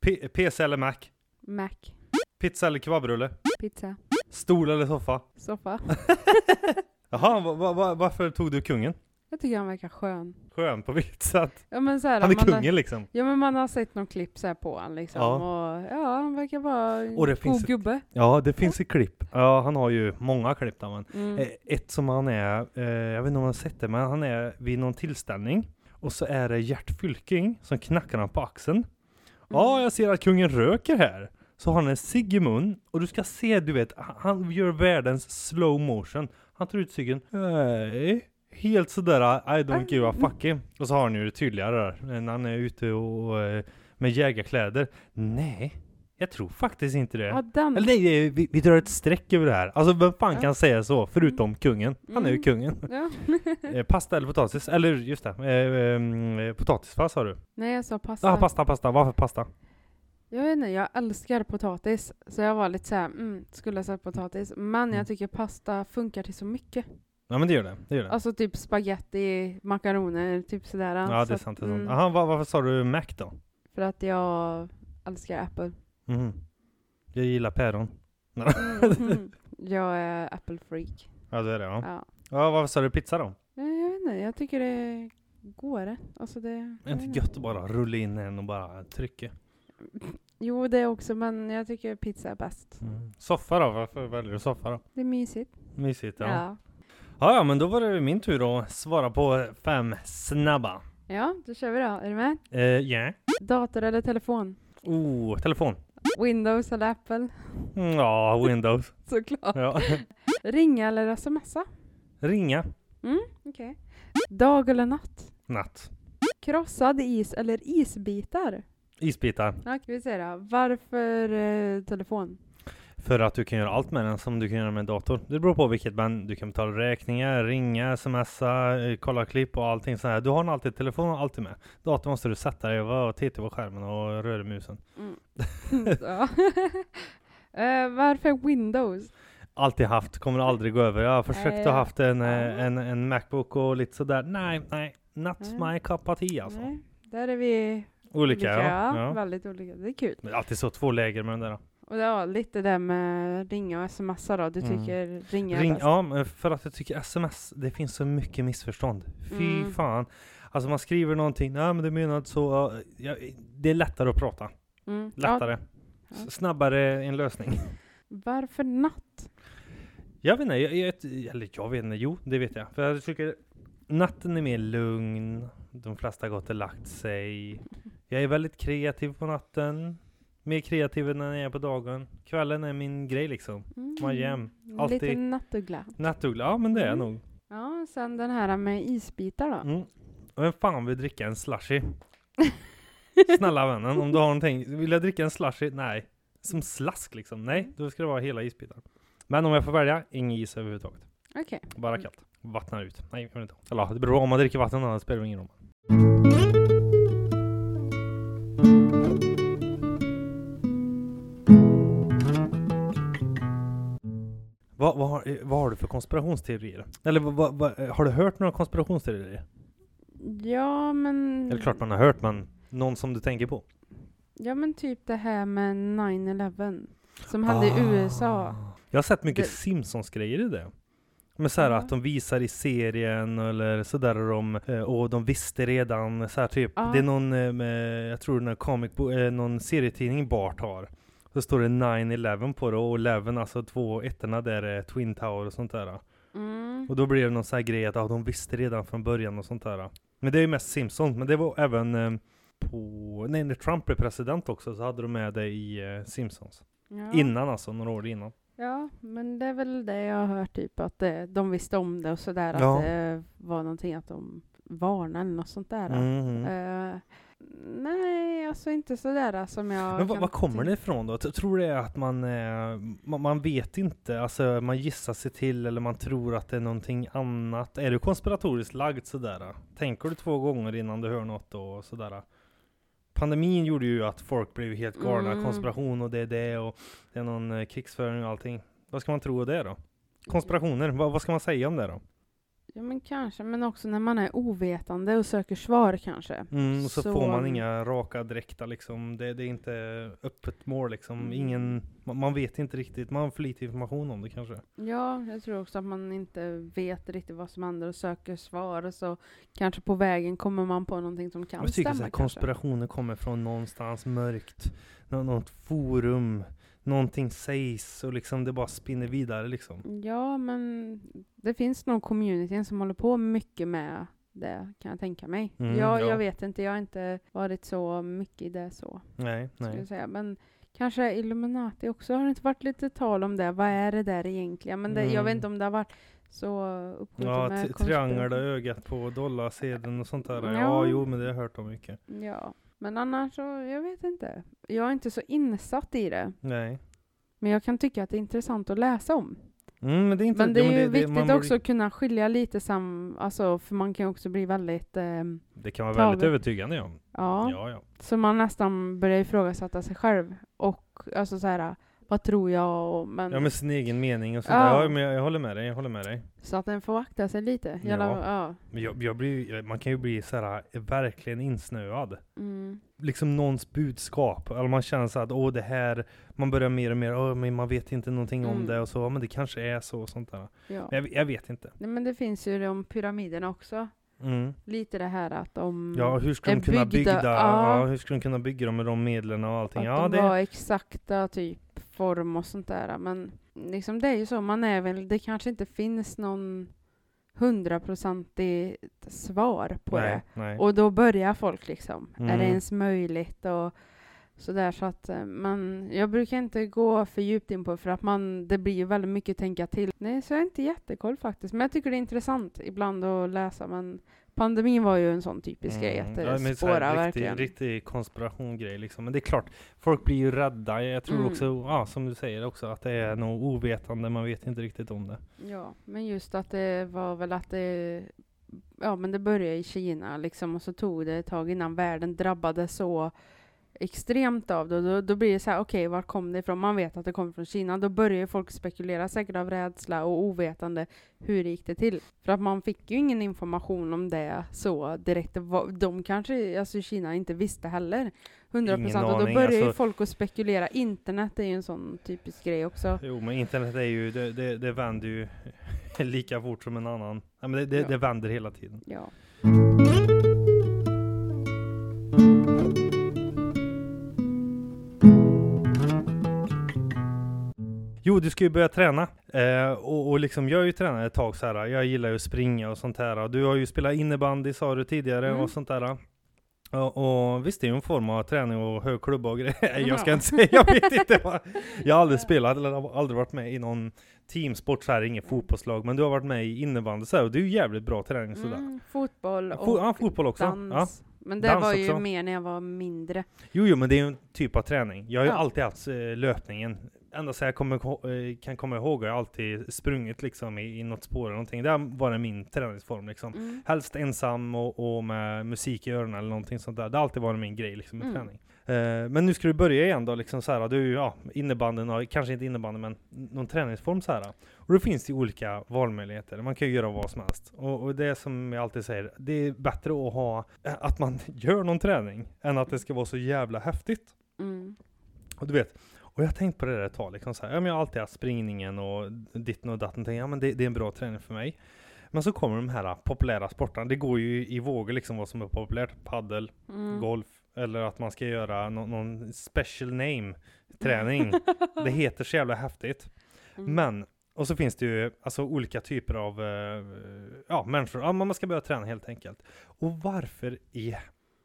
Speaker 1: P- PC eller Mac?
Speaker 2: Mac.
Speaker 1: Pizza eller kebabrulle?
Speaker 2: Pizza.
Speaker 1: Stol eller soffa?
Speaker 2: Soffa. (laughs)
Speaker 1: Jaha, va, va, va, varför tog du kungen?
Speaker 2: Jag tycker han verkar skön.
Speaker 1: Skön på vilket sätt?
Speaker 2: Ja men så här,
Speaker 1: Han är kungen
Speaker 2: Har,
Speaker 1: liksom.
Speaker 2: ja men man har sett någon klipp så här på han liksom.
Speaker 1: Ja.
Speaker 2: Och ja, han verkar vara en
Speaker 1: Och det
Speaker 2: god
Speaker 1: finns ett-
Speaker 2: gubbe.
Speaker 1: Ja, det finns ett klipp. Ja, han har ju många klipp där men.
Speaker 2: Mm.
Speaker 1: Eh, Ett som han är, eh, jag vet inte om man har sett det, men han är vid någon tillställning. Och så är det Gert Fylking som knackar han på axeln. Ja,
Speaker 2: Mm.
Speaker 1: jag ser att kungen röker här. Så har han en cigg i mun och du ska se, du vet, han- han gör världens slow motion. Han tar ut ciggen. Nej. Helt sådär, I don't give a fuck. Och så har han ju det tydligare där, när han är ute och eh, med jägarkläder. Nej, jag tror faktiskt inte det.
Speaker 2: Ja, den.
Speaker 1: Eller nej, vi, vi drar ett streck över det här. Alltså vem fan
Speaker 2: Ja.
Speaker 1: kan säga så, förutom kungen? Han är ju
Speaker 2: Mm.
Speaker 1: kungen.
Speaker 2: Ja. (laughs)
Speaker 1: Eh, pasta eller potatis? Eller just det, eh, ehm, eh, potatis vad sa du?
Speaker 2: Nej, jag sa pasta.
Speaker 1: Ja, ah, pasta, pasta. Varför pasta?
Speaker 2: Jag vet inte, jag älskar potatis. Så jag var lite såhär, mm, skulle ha sagt potatis. Men
Speaker 1: Mm.
Speaker 2: jag tycker pasta funkar till så mycket.
Speaker 1: Ja men det gör det, det gör det.
Speaker 2: Alltså typ spaghetti, makaroner, typ sådär.
Speaker 1: ja det är sant, det är sant.
Speaker 2: mm,
Speaker 1: Aha, var, varför sa du Mac då?
Speaker 2: För att jag älskar Apple.
Speaker 1: Mhm. Jag gillar päron.
Speaker 2: Mm. (laughs) jag är Apple-freak.
Speaker 1: Ja det är det ja.
Speaker 2: Ja.
Speaker 1: ja. Varför sa du pizza då?
Speaker 2: Nej, Jag vet inte, jag tycker det är godare. Alltså det...
Speaker 1: Är det inte gött att bara rulla in en och bara trycka? (laughs)
Speaker 2: Jo, det också, men jag tycker pizza är bäst.
Speaker 1: Mm. Soffa då? Varför väljer du soffa då?
Speaker 2: Det är mysigt.
Speaker 1: Mysigt ja.
Speaker 2: Ja.
Speaker 1: Ja, ja men då var det min tur att svara på fem snabba.
Speaker 2: Ja, då kör vi då. Är du med?
Speaker 1: Eh, ja.
Speaker 2: Dator eller telefon?
Speaker 1: Oh, telefon.
Speaker 2: Windows eller Apple?
Speaker 1: Mm, Ja, Windows. (laughs)
Speaker 2: Såklart.
Speaker 1: Ja.
Speaker 2: Ringa eller smsa?
Speaker 1: Ringa.
Speaker 2: Mm, okej. Dag eller natt?
Speaker 1: Natt.
Speaker 2: Krossad is eller isbitar?
Speaker 1: Isbitar.
Speaker 2: Ja, kan vi se då. Varför eh, telefon?
Speaker 1: För att du kan göra allt med den som du kan göra med en dator. Det beror på vilket, men du kan betala räkningar, ringa, smsa, eh, kolla klipp och allting sånt här. Du har den alltid, telefonen alltid med. Datorn måste du sätta dig och titta på skärmen och röra musen.
Speaker 2: Mm. (laughs) (laughs) Eh, varför Windows?
Speaker 1: Alltid haft, kommer aldrig gå över. Jag har försökt att haft en, eh,
Speaker 2: Ja.
Speaker 1: en, en Macbook och lite sådär. Nej, nej. Not
Speaker 2: Nej.
Speaker 1: my cup of tea alltså.
Speaker 2: Nej, där är vi
Speaker 1: Olika, ja. ja.
Speaker 2: Väldigt olika. Det är kul.
Speaker 1: Men alltid så två läger med den där.
Speaker 2: Och var lite det med ringa och smsa då. Du
Speaker 1: Mm.
Speaker 2: tycker ringa är
Speaker 1: Ring, ja, för att jag tycker sms, det finns så mycket missförstånd. Fy
Speaker 2: Mm.
Speaker 1: fan. Alltså man skriver någonting, nej men det menar så. ja, Ja, det är lättare att prata.
Speaker 2: Mm.
Speaker 1: Lättare.
Speaker 2: Ja.
Speaker 1: Snabbare en lösning. (laughs)
Speaker 2: Varför natt?
Speaker 1: Jag vet inte, jag, jag, eller jag vet inte, jo det vet jag. För jag tycker natten är mer lugn. De flesta har gått och lagt sig. Jag är väldigt kreativ på natten. Mer kreativ när jag är på dagen. Kvällen är min grej liksom.
Speaker 2: Mm.
Speaker 1: Man är jämn. Alltid.
Speaker 2: Lite nattuggla.
Speaker 1: Nattuggla, ja men det är jag
Speaker 2: Mm.
Speaker 1: nog.
Speaker 2: Ja, sen den här med isbitar då.
Speaker 1: Mm. Och Vem fan vill dricka en slushy? (laughs) Snälla vännen, om du har någonting. Vill jag dricka en slushy? Nej. Som slask liksom? Nej, då ska det vara hela isbitar. Men om jag får välja, ingen is överhuvudtaget.
Speaker 2: Okej.
Speaker 1: Bara kallt. Vattnar ut. Nej, jag inte. Eller det beror om man dricker vatten annars spelar det ingen roll. Har, vad har du för konspirationsteorier? Eller vad, vad, vad, har du hört några konspirationsteorier?
Speaker 2: Ja, men...
Speaker 1: Eller klart man har hört, men någon som du tänker på?
Speaker 2: Ja, men typ det här med 9-11. Som hände i USA.
Speaker 1: Ah. Jag har sett mycket
Speaker 2: Det-
Speaker 1: Simpsons-grejer i det. Men så här
Speaker 2: Ja.
Speaker 1: att de visar i serien eller sådär de, eh, och de visste redan så här typ.
Speaker 2: Ja.
Speaker 1: Det är någon, eh, jag tror den här comic eh, någon serietidning Bart har. Så står det 9-11 på det och 11, alltså två ettorna där är Twin Tower och sånt där.
Speaker 2: Mm.
Speaker 1: Och då blir det någon sån här grej att ja, de visste redan från början och sånt där. Men det är ju mest Simpsons, men det var även eh, på, nej när Trump blev president också så hade de med det i eh, Simpsons.
Speaker 2: Ja.
Speaker 1: Innan alltså, några år innan.
Speaker 2: Ja, men det är väl det jag har hört, typ att det, de visste om det och sådär.
Speaker 1: Ja.
Speaker 2: Att det var någonting att de varnade eller något sånt där.
Speaker 1: Mhm.
Speaker 2: Eh, nej, alltså inte sådär som jag
Speaker 1: Men vad, kommer det ifrån då? Tror det är att man, eh, man, man vet inte, alltså man gissar sig till eller man tror att det är någonting annat. Är du konspiratoriskt lagd sådär? Tänker du två gånger innan du hör något och sådär? Pandemin gjorde ju att folk blev helt galna,
Speaker 2: Mm.
Speaker 1: konspiration och det är det och det är någon eh, krigsföring och allting. Vad ska man tro av det då? Konspirationer, vad, vad ska man säga om det då?
Speaker 2: Ja men kanske, men också när man är ovetande och söker svar kanske.
Speaker 1: Mm, och så,
Speaker 2: Så-
Speaker 1: får man inga raka direkta liksom. Det, det är inte öppet mål liksom.
Speaker 2: Mm.
Speaker 1: Ingen, man, man vet inte riktigt, man har för lite information om det kanske.
Speaker 2: Ja, jag tror också att man inte vet riktigt vad som händer och söker svar. Så kanske på vägen kommer man på någonting som kan
Speaker 1: Jag tycker
Speaker 2: stämma
Speaker 1: så här,
Speaker 2: kanske.
Speaker 1: konspirationer kommer från någonstans mörkt, nå, något forum, någonting sägs och liksom det bara spinner vidare liksom.
Speaker 2: Ja, men det finns nog communityn som håller på mycket med det, kan jag tänka mig.
Speaker 1: Mm,
Speaker 2: jag,
Speaker 1: ja.
Speaker 2: jag vet inte, jag har inte varit så mycket i det så,
Speaker 1: Nej, nej.
Speaker 2: jag säga. Men kanske Illuminati också, har det inte varit lite tal om det? Vad är det där egentligen? Men det, jag vet
Speaker 1: Mm.
Speaker 2: inte om det har varit så uppskjutet
Speaker 1: Ja,
Speaker 2: med
Speaker 1: t- triangel och
Speaker 2: konspiration.
Speaker 1: ögat på dollarsedeln och sånt där. Ja.
Speaker 2: Ja.
Speaker 1: jo men det har jag hört om mycket.
Speaker 2: Ja, men annars så, jag vet inte. Jag är inte så insatt i det.
Speaker 1: Nej.
Speaker 2: Men jag kan tycka att det är intressant att läsa om.
Speaker 1: Mm, men det är inte...
Speaker 2: Men det är ju
Speaker 1: man
Speaker 2: viktigt
Speaker 1: borde-
Speaker 2: också att kunna skilja lite sam, alltså för man kan också bli väldigt, ehm,
Speaker 1: Det kan vara
Speaker 2: Taget.
Speaker 1: väldigt övertygande ja.
Speaker 2: ja,
Speaker 1: Ja, ja.
Speaker 2: så man nästan börjar ifrågasätta sig själv. Och alltså så här, vad tror jag? Och, men,
Speaker 1: Ja med sin egen mening och sånt
Speaker 2: Ja.
Speaker 1: Ja, men jag, jag håller med dig, jag håller med dig.
Speaker 2: Så att den får akta sig lite.
Speaker 1: Ja.
Speaker 2: Jävla, ja.
Speaker 1: Men jag, jag blir, man kan ju bli så här eh, verkligen insnöad.
Speaker 2: Mm.
Speaker 1: Liksom någons budskap, eller man känner så att åh det här, man börjar mer och mer, åh men man vet inte någonting om
Speaker 2: Mm.
Speaker 1: det och så, ja, men det kanske är så och sånt där.
Speaker 2: Ja.
Speaker 1: Men jag, jag vet inte.
Speaker 2: Nej, men det finns ju de pyramiderna också.
Speaker 1: Mm.
Speaker 2: Lite det här att de,
Speaker 1: Ja, hur ska de kunna bygga,
Speaker 2: ja.
Speaker 1: ja. hur ska de kunna bygga dem med de medlen och allting?
Speaker 2: att
Speaker 1: Ja,
Speaker 2: de
Speaker 1: det,
Speaker 2: var exakta typ form och sånt där. Men liksom det är ju så, man är väl, det kanske inte finns någon hundraprocentigt svar på
Speaker 1: nej,
Speaker 2: det.
Speaker 1: nej.
Speaker 2: Och då börjar folk liksom, är det
Speaker 1: Mm.
Speaker 2: ens möjligt? Och sådär så att, eh, men jag brukar inte gå för djupt in på för att man, det blir ju väldigt mycket tänka till. Nej, så jag är inte jättekoll faktiskt, men jag tycker det är intressant ibland att läsa, men pandemin var ju en sån typisk grej, att det
Speaker 1: Mm. Ja, men så här
Speaker 2: spårar
Speaker 1: riktig,
Speaker 2: verkligen.
Speaker 1: riktig konspirationgrej liksom. Men det är klart, folk blir ju rädda. Jag tror
Speaker 2: Mm.
Speaker 1: också, ja, som du säger också, att det är nog ovetande, man vet inte riktigt om det.
Speaker 2: Ja, men just att det var väl att det, ja men det började i Kina liksom och så tog det ett tag innan världen drabbades så extremt av det. Då, då blir det så här, okej, var kom det ifrån? Man vet att det kommer från Kina. Då börjar ju folk spekulera, säkert av rädsla och ovetande, hur gick det till? För att man fick ju ingen information om det så direkt. De kanske, alltså Kina, inte visste heller. 100
Speaker 1: Ingen
Speaker 2: procent. Och då börjar ju
Speaker 1: alltså-
Speaker 2: folk att spekulera. Internet är ju en sån typisk grej också.
Speaker 1: Jo, men internet är ju, det, det, det vänder ju (laughs) lika fort som en annan. Ja, men det, det,
Speaker 2: Ja.
Speaker 1: det vänder hela tiden.
Speaker 2: Ja.
Speaker 1: Jo, du ska ju börja träna. Eh, och, och liksom, jag har ju tränat ett tag så här. Jag gillar ju att springa och sånt här. Du har ju spelat innebandy sa du tidigare
Speaker 2: Mm.
Speaker 1: och sånt där. Och, och visst, det är ju en form av träning och hög klubba och grejer. Jag ska
Speaker 2: Ja.
Speaker 1: inte säga, jag vet inte vad. (laughs) Jag har aldrig spelat eller har aldrig varit med i någon teamsport så här, ingen fotbollslag. Men du har varit med i innebandy så här, och det är ju jävligt bra träning sådär.
Speaker 2: Mm, fotboll och
Speaker 1: Fo- ja, fotboll också.
Speaker 2: dans. Men det
Speaker 1: Dans
Speaker 2: var ju
Speaker 1: också.
Speaker 2: mer när jag var mindre.
Speaker 1: Jo, jo, men det är ju en typ av träning. Jag har ju
Speaker 2: Ja.
Speaker 1: alltid haft eh, löpningen. Ända så jag kommer, ko- eh, kan komma ihåg, jag har alltid sprungit liksom i, i något spår eller någonting. Det har varit min träningsform liksom.
Speaker 2: Mm.
Speaker 1: Helst ensam och, och med musik i öronen eller någonting sånt där. Det har alltid varit min grej liksom med
Speaker 2: Mm.
Speaker 1: träning. Eh, men nu ska du börja igen då liksom så här. Du, ja, innebandyn och kanske inte innebandy men någon träningsform så här. Och då finns det olika valmöjligheter. Man kan ju göra vad som helst. Och, och det som jag alltid säger, det är bättre att ha, eh, att man (laughs) gör någon träning än att det ska vara så jävla häftigt.
Speaker 2: Mm.
Speaker 1: Och du vet, och jag har tänkt på det där ett tag, liksom så här, ja, men jag har alltid haft springningen och ditten och datten, tänker, ja men det, det är en bra träning för mig. Men så kommer de här populära sporterna, det går ju i vågor liksom vad som är populärt, paddel,
Speaker 2: Mm.
Speaker 1: golf, eller att man ska göra nå- någon special name träning. (laughs) det heter så jävla häftigt.
Speaker 2: Mm.
Speaker 1: Men, och så finns det ju alltså olika typer av eh, ja, människor, ja, man ska börja träna helt enkelt. Och varför i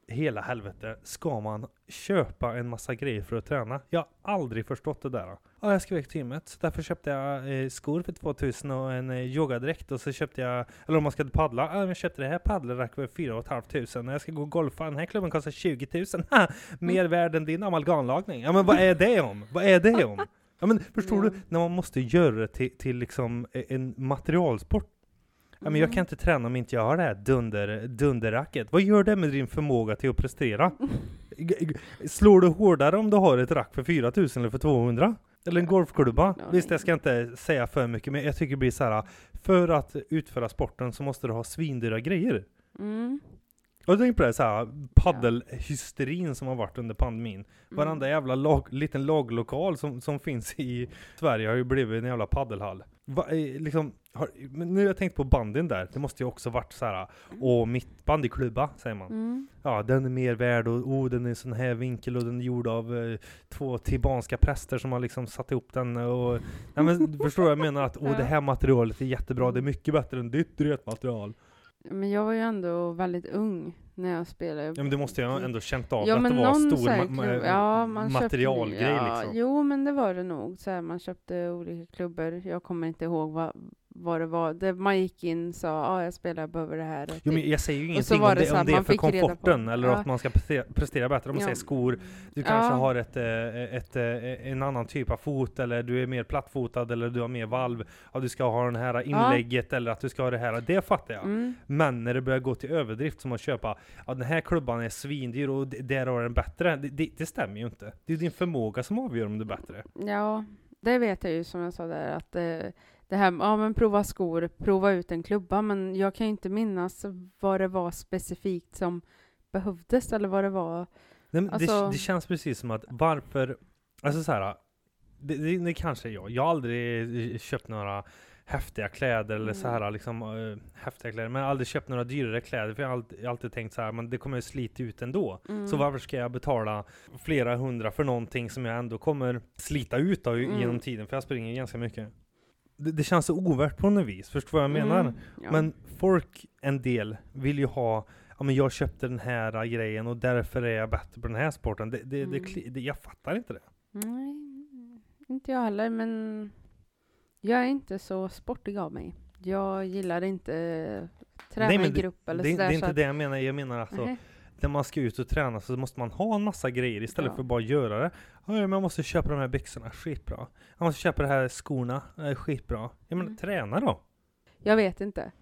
Speaker 1: hela helvete ska man köpa en massa grejer för att träna? Jag har aldrig förstått det där. Ja, jag ska iväg till gymmet, så därför köpte jag eh, skor för 2000 och en eh, yogadräkt och så köpte jag, eller om man ska paddla, ja, jag köpte det här paddelrack för 4 500 när jag ska gå och golfa, den här klubben kostar 20 000, ha, mer värd än din amalgamlagning. Ja men vad är det om? Vad är det om? Ja men förstår
Speaker 2: Ja.
Speaker 1: du, när man måste göra det till, till liksom e- en materialsport. Ja, men jag
Speaker 2: Mm.
Speaker 1: kan inte träna om inte jag har det här dunder, dunderracket. Vad gör det med din förmåga till att prestera? Slår du hårdare om du har ett rack för 4000 eller för 200? Eller en golfklubba.
Speaker 2: Ja,
Speaker 1: Visst, jag ska inte säga för mycket, men jag tycker det blir så här. För att utföra sporten så måste du ha svindyra grejer.
Speaker 2: Mm.
Speaker 1: Och jag tänker på det så här, paddelhysterin som har varit under pandemin.
Speaker 2: Mm.
Speaker 1: Varenda jävla lag, liten laglokal som, som finns i Sverige har ju blivit en jävla paddelhall. Va, eh, liksom, har, nu har jag tänkt på bandyn där, det måste ju också varit så här. åh mitt bandyklubba, säger man.
Speaker 2: Mm.
Speaker 1: Ja, den är mer värd och oh, den är sån här vinkel och den är gjord av eh, två tibanska präster som har liksom satt ihop den och... Ja men du (laughs) förstår vad jag menar? Att oh, det här materialet är jättebra, det är mycket bättre än ditt rötmaterial.
Speaker 2: Men jag var ju ändå väldigt ung när jag spelade.
Speaker 1: Ja men du måste ju ha ändå känt av
Speaker 2: Ja,
Speaker 1: att det var stor ma- ma-
Speaker 2: ja,
Speaker 1: materialgrej
Speaker 2: ja,
Speaker 1: liksom.
Speaker 2: Jo, men det var det nog. Så här, man köpte olika klubbor. Jag kommer inte ihåg vad, vad det var. Det, man gick in och sa, ja, jag spelar, behöver det här.
Speaker 1: Jo, men jag säger ju ingenting om
Speaker 2: det
Speaker 1: det, om
Speaker 2: att
Speaker 1: det är för komforten eller
Speaker 2: Ja.
Speaker 1: att man ska prestera, bättre. Om man
Speaker 2: Ja.
Speaker 1: säger skor, du kanske
Speaker 2: Ja.
Speaker 1: har ett, eh, ett, eh, en annan typ av fot eller du är mer plattfotad eller du har mer valv. Ja, du ska ha den här inlägget eller att du ska ha det här. Det fattar jag.
Speaker 2: Mm.
Speaker 1: Men när det börjar gå till överdrift som att köpa, ja den här klubban är svindyr och där har den bättre. Det, det, det stämmer ju inte. Det är din förmåga som avgör om det är bättre.
Speaker 2: Ja, det vet jag ju som jag sa där att det, det här ja men prova skor, prova ut en klubba, men jag kan ju inte minnas vad det var specifikt som behövdes eller vad det var.
Speaker 1: Nej,
Speaker 2: Alltså-
Speaker 1: det, det känns precis som att varför, alltså så här, det, det, det kanske är jag. Jag har aldrig eh, köpt några häftiga kläder eller så här liksom eh, häftiga kläder, men jag har aldrig köpt några dyrare kläder för jag har alltid, alltid tänkt så här, men det kommer ju slita ut ändå.
Speaker 2: Mm.
Speaker 1: Så varför ska jag betala flera hundra för någonting som jag ändå kommer slita ut då,
Speaker 2: Mm.
Speaker 1: genom tiden? För jag springer ganska mycket. Det, det känns så ovärt på något vis, förstår vad jag menar?
Speaker 2: Mm, ja.
Speaker 1: Men folk, en del, vill ju ha Ja men jag köpte den här grejen och därför är jag bättre på den här sporten. Det, det,
Speaker 2: Mm.
Speaker 1: det, jag fattar inte det.
Speaker 2: Nej, inte jag heller, men jag är inte så sportig av mig. Jag gillar inte träna
Speaker 1: Nej,
Speaker 2: i grupp eller
Speaker 1: det, det
Speaker 2: sådär.
Speaker 1: är
Speaker 2: så
Speaker 1: inte
Speaker 2: att-
Speaker 1: det jag menar. Jag menar alltså,
Speaker 2: Nej.
Speaker 1: När man ska ut och träna så måste man ha en massa grejer istället
Speaker 2: Ja.
Speaker 1: för att bara göra det. Ja, men jag måste köpa de här byxorna, skitbra. Jag måste köpa de här skorna, eh, skitbra. Jag menar,
Speaker 2: Mm.
Speaker 1: träna då.
Speaker 2: Jag vet inte.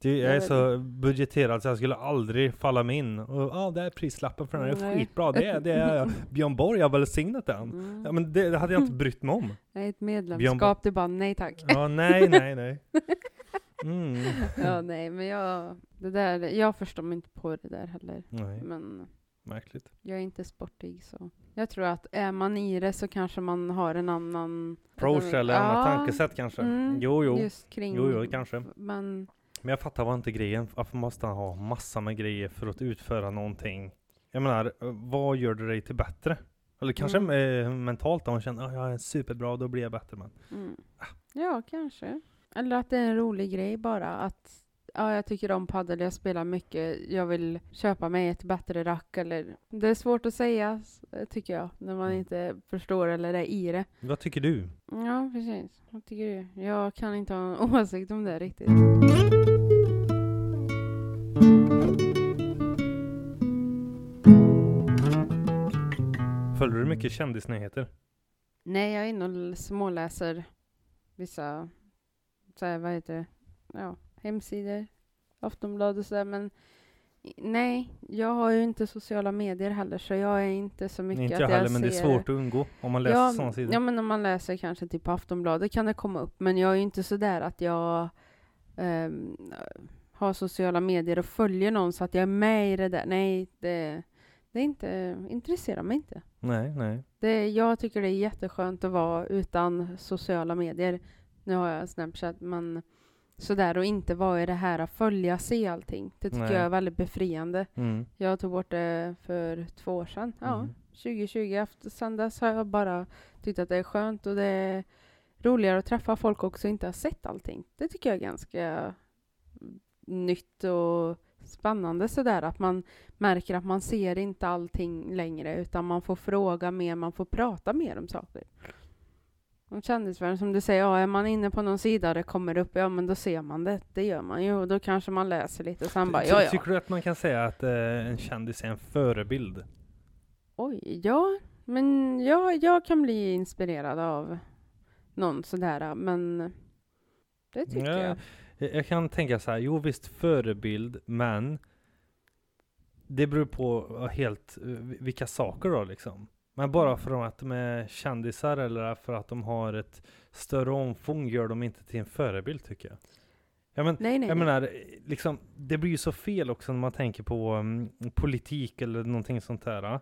Speaker 1: Det, jag är så budgeterad så jag skulle aldrig falla mig in. Och ja, det är prislappen för den här är skitbra. Det är, det är (laughs) Björn Borg har välsignat den.
Speaker 2: Mm.
Speaker 1: Ja men det, det hade jag inte brytt mig om. (laughs)
Speaker 2: Nej, ett medlemskap, du bara nej tack.
Speaker 1: Ja, nej, nej, nej. (laughs) Mm. (laughs)
Speaker 2: ja, nej, men jag, det där, jag förstår mig inte på det där heller.
Speaker 1: Nej,
Speaker 2: Men
Speaker 1: märkligt.
Speaker 2: jag är inte sportig så. Jag tror att är man i det så kanske man har en annan...
Speaker 1: Approach eller annat tankesätt kanske.
Speaker 2: Mm,
Speaker 1: Jo, jo.
Speaker 2: Just kring...
Speaker 1: Jo, jo, kanske.
Speaker 2: Men
Speaker 1: Men jag fattar vad inte grejen. Varför måste han ha massa med grejer för att utföra någonting? Jag menar, vad gör det dig till bättre? Eller kanske
Speaker 2: Mm.
Speaker 1: eh, mentalt om man känner att jag är superbra, då blir jag bättre. Men
Speaker 2: Mm. Ja, kanske. Eller att det är en rolig grej bara. Att ja, jag tycker om padel, jag spelar mycket, jag vill köpa mig ett bättre rack. Eller, det är svårt att säga, tycker jag, när man
Speaker 1: Mm.
Speaker 2: inte förstår eller är i det.
Speaker 1: vad tycker du?
Speaker 2: Ja, precis. Vad tycker du? Jag kan inte ha en (laughs) åsikt om det riktigt.
Speaker 1: Följer du mycket kändisnyheter?
Speaker 2: Nej, jag är inne och småläser vissa, så här, vad heter det, ja, hemsidor, Aftonbladet och sådär, men nej, jag har ju inte sociala medier heller, så jag är inte så mycket
Speaker 1: Inte
Speaker 2: att
Speaker 1: jag heller, men det är
Speaker 2: ser-
Speaker 1: svårt att undgå om man läser
Speaker 2: ja,
Speaker 1: sådana sidor.
Speaker 2: Ja, men om man läser kanske typ på Aftonbladet kan det komma upp, men jag är ju inte så där att jag ehm, har sociala medier och följer någon så att jag är med i det där. Nej, det, det är inte, intresserar mig inte.
Speaker 1: Nej, nej.
Speaker 2: Det, jag tycker det är jätteskönt att vara utan sociala medier. Nu har jag Snapchat, men sådär och inte vara i det här att följa, se allting. Det tycker
Speaker 1: Nej.
Speaker 2: jag är väldigt befriande.
Speaker 1: Mm.
Speaker 2: Jag tog bort det för två år sedan. Ja,
Speaker 1: Mm.
Speaker 2: 2020. Efter, sen dess har jag bara tyckt att det är skönt och det är roligare att träffa folk också och inte ha sett allting. Det tycker jag är ganska nytt och spännande sådär att man märker att man ser inte allting längre utan man får fråga mer, man får prata mer om saker. Om kändisvärlden, som du säger, ja, är man inne på någon sida och det kommer upp, ja men då ser man det. Det gör man ju och då kanske man läser lite och sen bara, ja ja.
Speaker 1: Tycker du att man kan säga att eh, en kändis är en förebild?
Speaker 2: Oj, ja. Men jag, jag kan bli inspirerad av någon sådär, men det tycker
Speaker 1: Ja,
Speaker 2: jag.
Speaker 1: Jag jag kan tänka så här, jo visst förebild, men det beror på eh, helt eh, vilka saker då liksom. Men bara för att de är kändisar eller för att de har ett större omfång gör de inte till en förebild tycker jag. Ja, men,
Speaker 2: Nej, nej,
Speaker 1: jag
Speaker 2: nej.
Speaker 1: menar, liksom, det blir ju så fel också när man tänker på um, politik eller någonting sånt där.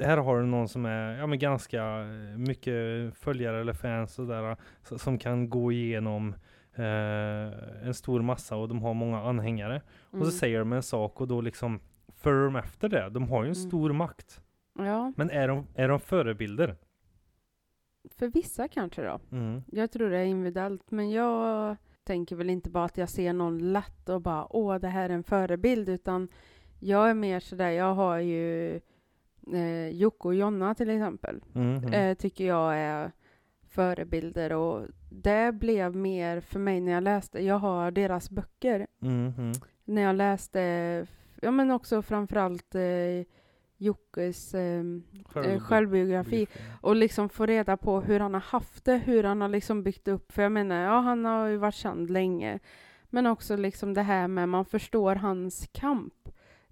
Speaker 1: Här har du någon som är ja, men ganska eh, mycket följare eller fans och där, som kan gå igenom eh, en stor massa och de har många anhängare. Och
Speaker 2: Mm.
Speaker 1: så säger de en sak och då liksom följer de efter det. De har ju en
Speaker 2: Mm.
Speaker 1: stor makt.
Speaker 2: Ja,
Speaker 1: Men är de, är de förebilder?
Speaker 2: för vissa kanske då.
Speaker 1: Mm.
Speaker 2: Jag tror det är individuellt, men jag tänker väl inte bara att jag ser någon lätt och bara åh, det här är en förebild, utan jag är mer sådär, jag har ju eh, Jocke och Jonna till exempel,
Speaker 1: Mm.
Speaker 2: eh, tycker jag är förebilder och det blev mer för mig när jag läste, jag har deras böcker,
Speaker 1: Mm. Mm.
Speaker 2: när jag läste, ja men också framförallt eh, Jockes eh, eh, självbiografi. och liksom få reda på hur han har haft det, hur han har liksom byggt upp, för jag menar, ja han har ju varit känd länge, men också liksom det här med man förstår hans kamp.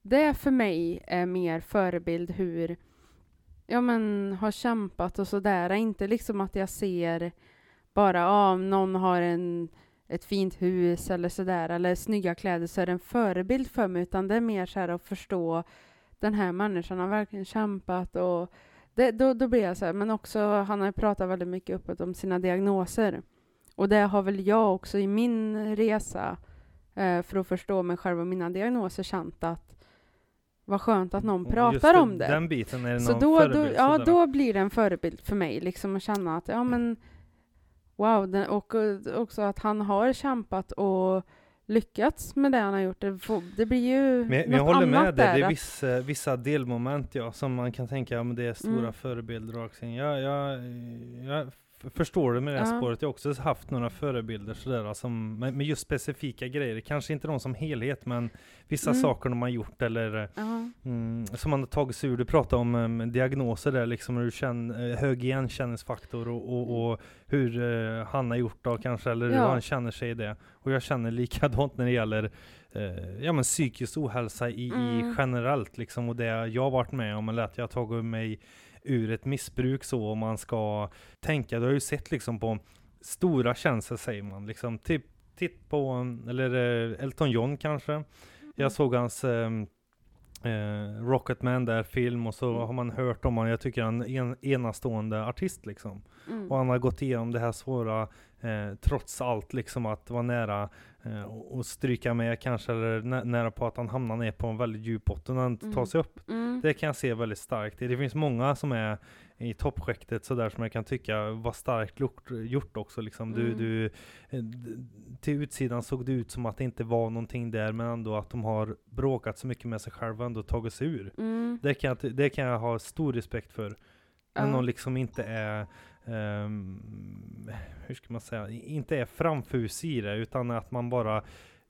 Speaker 2: Det för mig är mer förebild hur, ja men har kämpat och sådär, inte liksom att jag ser bara, ja om någon har en ett fint hus eller sådär, eller snygga kläder, så är det en förebild för mig, utan det är mer så här att förstå den här människan har verkligen kämpat och det, då, då blir jag så här, men också han har pratat väldigt mycket öppet om sina diagnoser. Och det har väl jag också i min resa eh, för att förstå mig själv och mina diagnoser känt att vad skönt att någon
Speaker 1: Och just
Speaker 2: pratar om det.
Speaker 1: Den biten är det
Speaker 2: Så
Speaker 1: någon
Speaker 2: då, då,
Speaker 1: förebild
Speaker 2: ja,
Speaker 1: sådär.
Speaker 2: då blir det en förebild för mig, liksom att känna att ja men wow, den, och eh, också att han har kämpat och lyckats med det han har gjort. Det, får, det blir ju
Speaker 1: Men, men
Speaker 2: något
Speaker 1: jag håller med dig, det är vissa, vissa delmoment ja, som man kan tänka, ja, men det är stora
Speaker 2: Mm.
Speaker 1: förebilder och allting. Jag, jag, jag förstår det med det här
Speaker 2: Ja.
Speaker 1: spåret. Jag har också haft några förebilder sådär, som, med, med just specifika grejer. Kanske inte de som helhet, men vissa
Speaker 2: Mm.
Speaker 1: saker de har gjort eller
Speaker 2: Ja.
Speaker 1: Mm, som man har tagit sig ur. Du pratade om um, diagnoser där, liksom hur du känner, eh, hög igenkänningsfaktor och, och, och hur eh, han har gjort då kanske, eller hur
Speaker 2: Ja.
Speaker 1: han känner sig i det. Och jag känner likadant när det gäller eh, ja, men psykisk ohälsa i, i
Speaker 2: Mm.
Speaker 1: generellt liksom, och det jag har varit med om, eller att jag har tagit mig ur ett missbruk så, om man ska tänka, du har ju sett liksom på stora känslor säger man, liksom, typ, titt på, eller eh, Elton John kanske,
Speaker 2: Mm.
Speaker 1: jag såg hans ehm, eh, Rocketman där film och så
Speaker 2: Mm.
Speaker 1: har man hört om honom. Jag tycker han är en enastående artist liksom.
Speaker 2: Mm.
Speaker 1: Och han har gått igenom det här svåra, eh, trots allt liksom att vara nära och och stryka med kanske, eller nä nära på att han hamnar ner på en väldigt djup botten när han inte tar
Speaker 2: Mm.
Speaker 1: sig upp.
Speaker 2: Mm.
Speaker 1: Det kan jag se väldigt starkt. Det finns många som är i toppskiktet sådär som jag kan tycka var starkt gjort, också liksom. Du,
Speaker 2: Mm.
Speaker 1: du, eh, till utsidan såg det ut som att det inte var någonting där, men ändå att de har bråkat så mycket med sig själva och ändå tagit sig ur.
Speaker 2: Mm.
Speaker 1: Det kan, jag, det kan jag ha stor respekt för. När någon liksom inte är, ehm, hur ska man säga, inte är framfusig i det, utan att man bara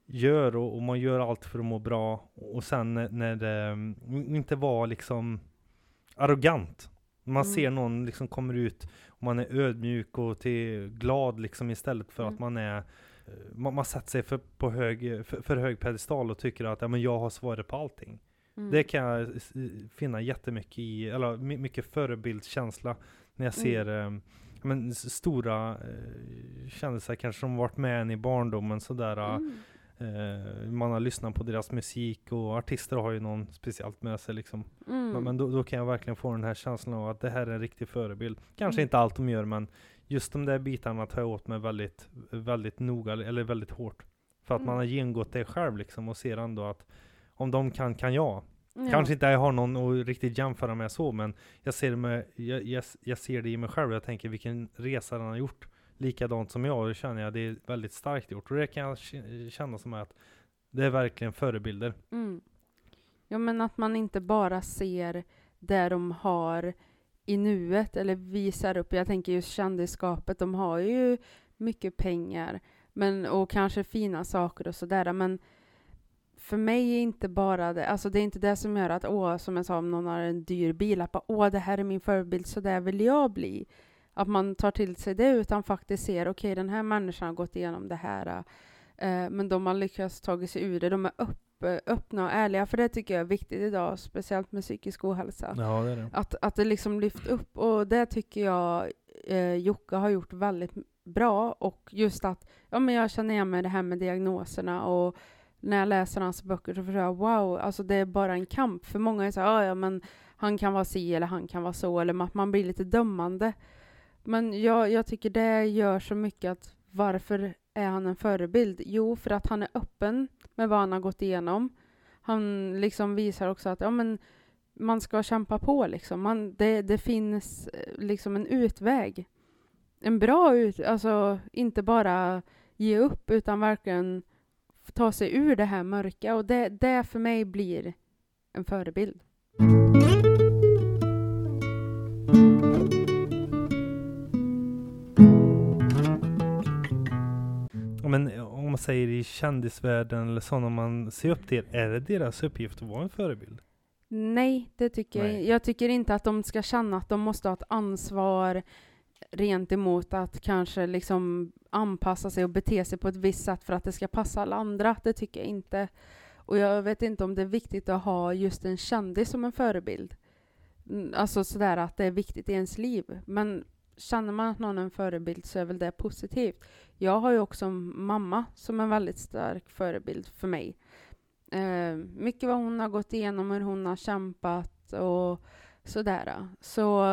Speaker 1: gör och, och man gör allt för att må bra. Och sen när, det inte var liksom arrogant. Man
Speaker 2: Mm.
Speaker 1: ser någon liksom kommer ut och man är ödmjuk och till glad liksom istället för att
Speaker 2: Mm.
Speaker 1: man är eh, man, man sätter sig för, på hög, för, för hög pedestal och tycker att ja, men jag har svaret på allting.
Speaker 2: Mm.
Speaker 1: Det kan jag finna jättemycket i, eller my- mycket förebildskänsla när jag
Speaker 2: Mm.
Speaker 1: ser eh, ja, men, stora eh, kändisar kanske som varit med en i barndomen sådär.
Speaker 2: Mm.
Speaker 1: Eh, man har lyssnat på deras musik och artister har ju någon speciellt med sig liksom.
Speaker 2: Mm.
Speaker 1: Men, men då, då kan jag verkligen få den här känslan av att det här är en riktig förebild. Kanske
Speaker 2: Mm.
Speaker 1: inte allt de gör men just de där bitarna tar jag åt mig väldigt, väldigt noga, eller väldigt hårt. För att man
Speaker 2: Mm.
Speaker 1: har genomgått det själv liksom och ser ändå att om de kan, kan jag.
Speaker 2: Ja.
Speaker 1: Kanske inte jag har någon att riktigt jämföra med så, men jag ser det, med, jag, jag, jag ser det i mig själv. Jag tänker vilken resa den har gjort. Likadant som jag, och det känner jag det är väldigt starkt gjort. Och det kan jag känna som att det är verkligen förebilder.
Speaker 2: Mm. Ja, men att man inte bara ser det de har i nuet eller visar upp. Jag tänker just kändisskapet, de har ju mycket pengar men, och kanske fina saker och sådär. Men för mig är inte bara det, alltså det är inte det som gör att, åh, som jag sa, om någon har en dyr bil, att bara, åh, det här är min förebild, så där vill jag bli. Att man tar till sig det, utan faktiskt ser, okej, den här människan har gått igenom det här. Eh, men de har lyckats ta sig ur det. De är upp, öppna och ärliga, för det tycker jag är viktigt idag, speciellt med psykisk ohälsa.
Speaker 1: Ja, det det.
Speaker 2: Att, att det liksom lyft upp, och det tycker jag eh, Jocke har gjort väldigt bra. Och just att ja, men jag känner igen mig det här med diagnoserna och när jag läser hans böcker så förstår jag wow, alltså det är bara en kamp. För många är så här, ah, ja men han kan vara si eller han kan vara så, eller att man blir lite dömande. Men jag, jag tycker det gör så mycket att varför är han en förebild? Jo, för att han är öppen med vad han har gått igenom. Han liksom visar också att ja, men man ska kämpa på. Liksom. Man, det, det finns eh, liksom en utväg. En bra ut, alltså inte bara ge upp utan verkligen ta sig ur det här mörka och det, det för mig blir en förebild.
Speaker 1: Men om man säger i kändisvärlden eller sådana man ser upp till, är det deras uppgift att vara en förebild?
Speaker 2: Nej, det tycker Nej. jag Jag tycker inte att de ska känna att de måste ha ett ansvar rent emot att kanske liksom anpassa sig och bete sig på ett visst sätt för att det ska passa alla andra. Det tycker jag inte. Och jag vet inte om det är viktigt att ha just en kändis som en förebild. Mm, alltså sådär att det är viktigt i ens liv. Men känner man att någon är en förebild så är väl det positivt. Jag har ju också mamma som en väldigt stark förebild för mig. Eh, mycket vad hon har gått igenom, hur hon har kämpat och sådär. Så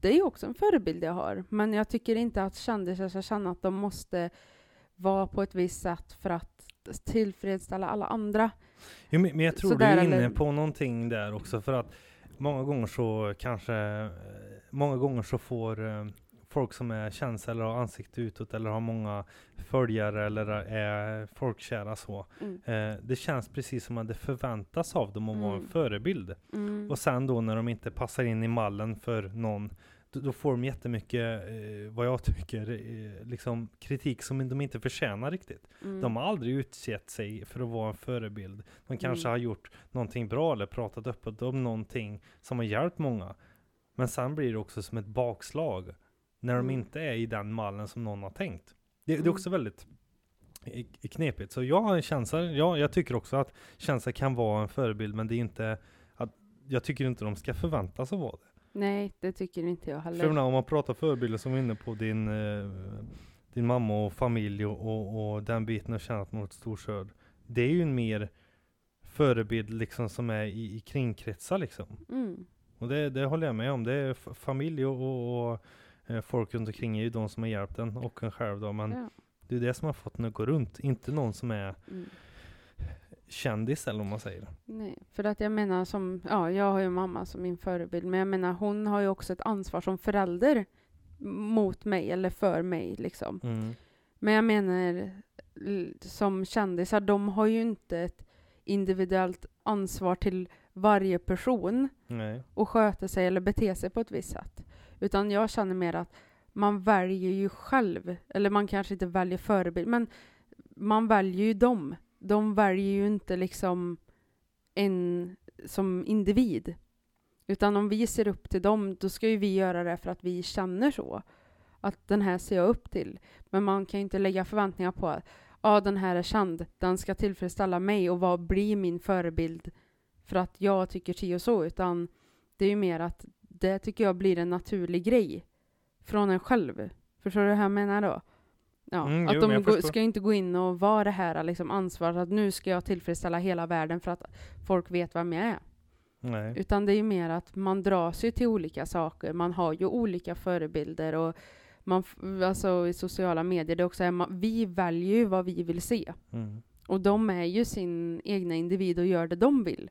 Speaker 2: det är också en förebild jag har. Men jag tycker inte att kändisar ska känna att de måste vara på ett visst sätt för att tillfredsställa alla andra.
Speaker 1: Jo, men jag tror sådär, du är inne eller... på någonting där också, för att många gånger så kanske, många gånger så får eh, folk som är kända eller har ansikte utåt eller har många följare eller är folkkära så. Mm. Eh, det känns precis som att det förväntas av dem att mm. vara en mm. förebild. Mm. Och sen då när de inte passar in i mallen för någon, då, då får de jättemycket, eh, vad jag tycker, eh, liksom kritik som de inte förtjänar riktigt. Mm. De har aldrig utsett sig för att vara en förebild. De kanske mm. har gjort någonting bra eller pratat öppet om någonting som har hjälpt många. Men sen blir det också som ett bakslag när de mm. inte är i den mallen som någon har tänkt. Det, det är mm. också väldigt knepigt. Så jag har en känsla, ja, jag tycker också att känsla kan vara en förebild, men det är inte att jag tycker inte de ska förväntas att vara det.
Speaker 2: Nej, det tycker inte jag heller.
Speaker 1: För om man pratar förebilder som var inne på din, eh, din mamma och familj och, och, och den biten och känna att man har ett stort stöd. Det är ju en mer förebild liksom som är i, i kringkretsar liksom. Mm. Och det, det håller jag med om. Det är familj och, och, och folk runt omkring är ju de som har hjälpt en och en själv då, men ja. det är det som har fått en att gå runt, inte någon som är mm. kändis eller om man säger.
Speaker 2: Nej, för att jag menar som, ja, jag har ju mamma som min förebild, men jag menar hon har ju också ett ansvar som förälder mot mig eller för mig liksom. Mm. Men jag menar som kändisar, de har ju inte ett individuellt ansvar till varje person Nej. och sköta sig eller bete sig på ett visst sätt. Utan jag känner mer att man väljer ju själv, eller man kanske inte väljer förebild, men man väljer ju dem. De väljer ju inte liksom en som individ. Utan om vi ser upp till dem, då ska ju vi göra det för att vi känner så. Att den här ser jag upp till. Men man kan ju inte lägga förväntningar på att ah, den här är känd, den ska tillfredsställa mig och vad blir min förebild för att jag tycker si och så, utan det är ju mer att det tycker jag blir en naturlig grej från en själv. Förstår du hur jag menar då? Ja, mm, att jo, de gå, ska inte gå in och vara det här liksom ansvaret att nu ska jag tillfredsställa hela världen för att folk vet vem jag är. Nej. Utan det är ju mer att man dras ju till olika saker, man har ju olika förebilder och man, alltså i sociala medier, det också är vi väljer ju vad vi vill se. Mm. Och de är ju sin egna individ och gör det de vill.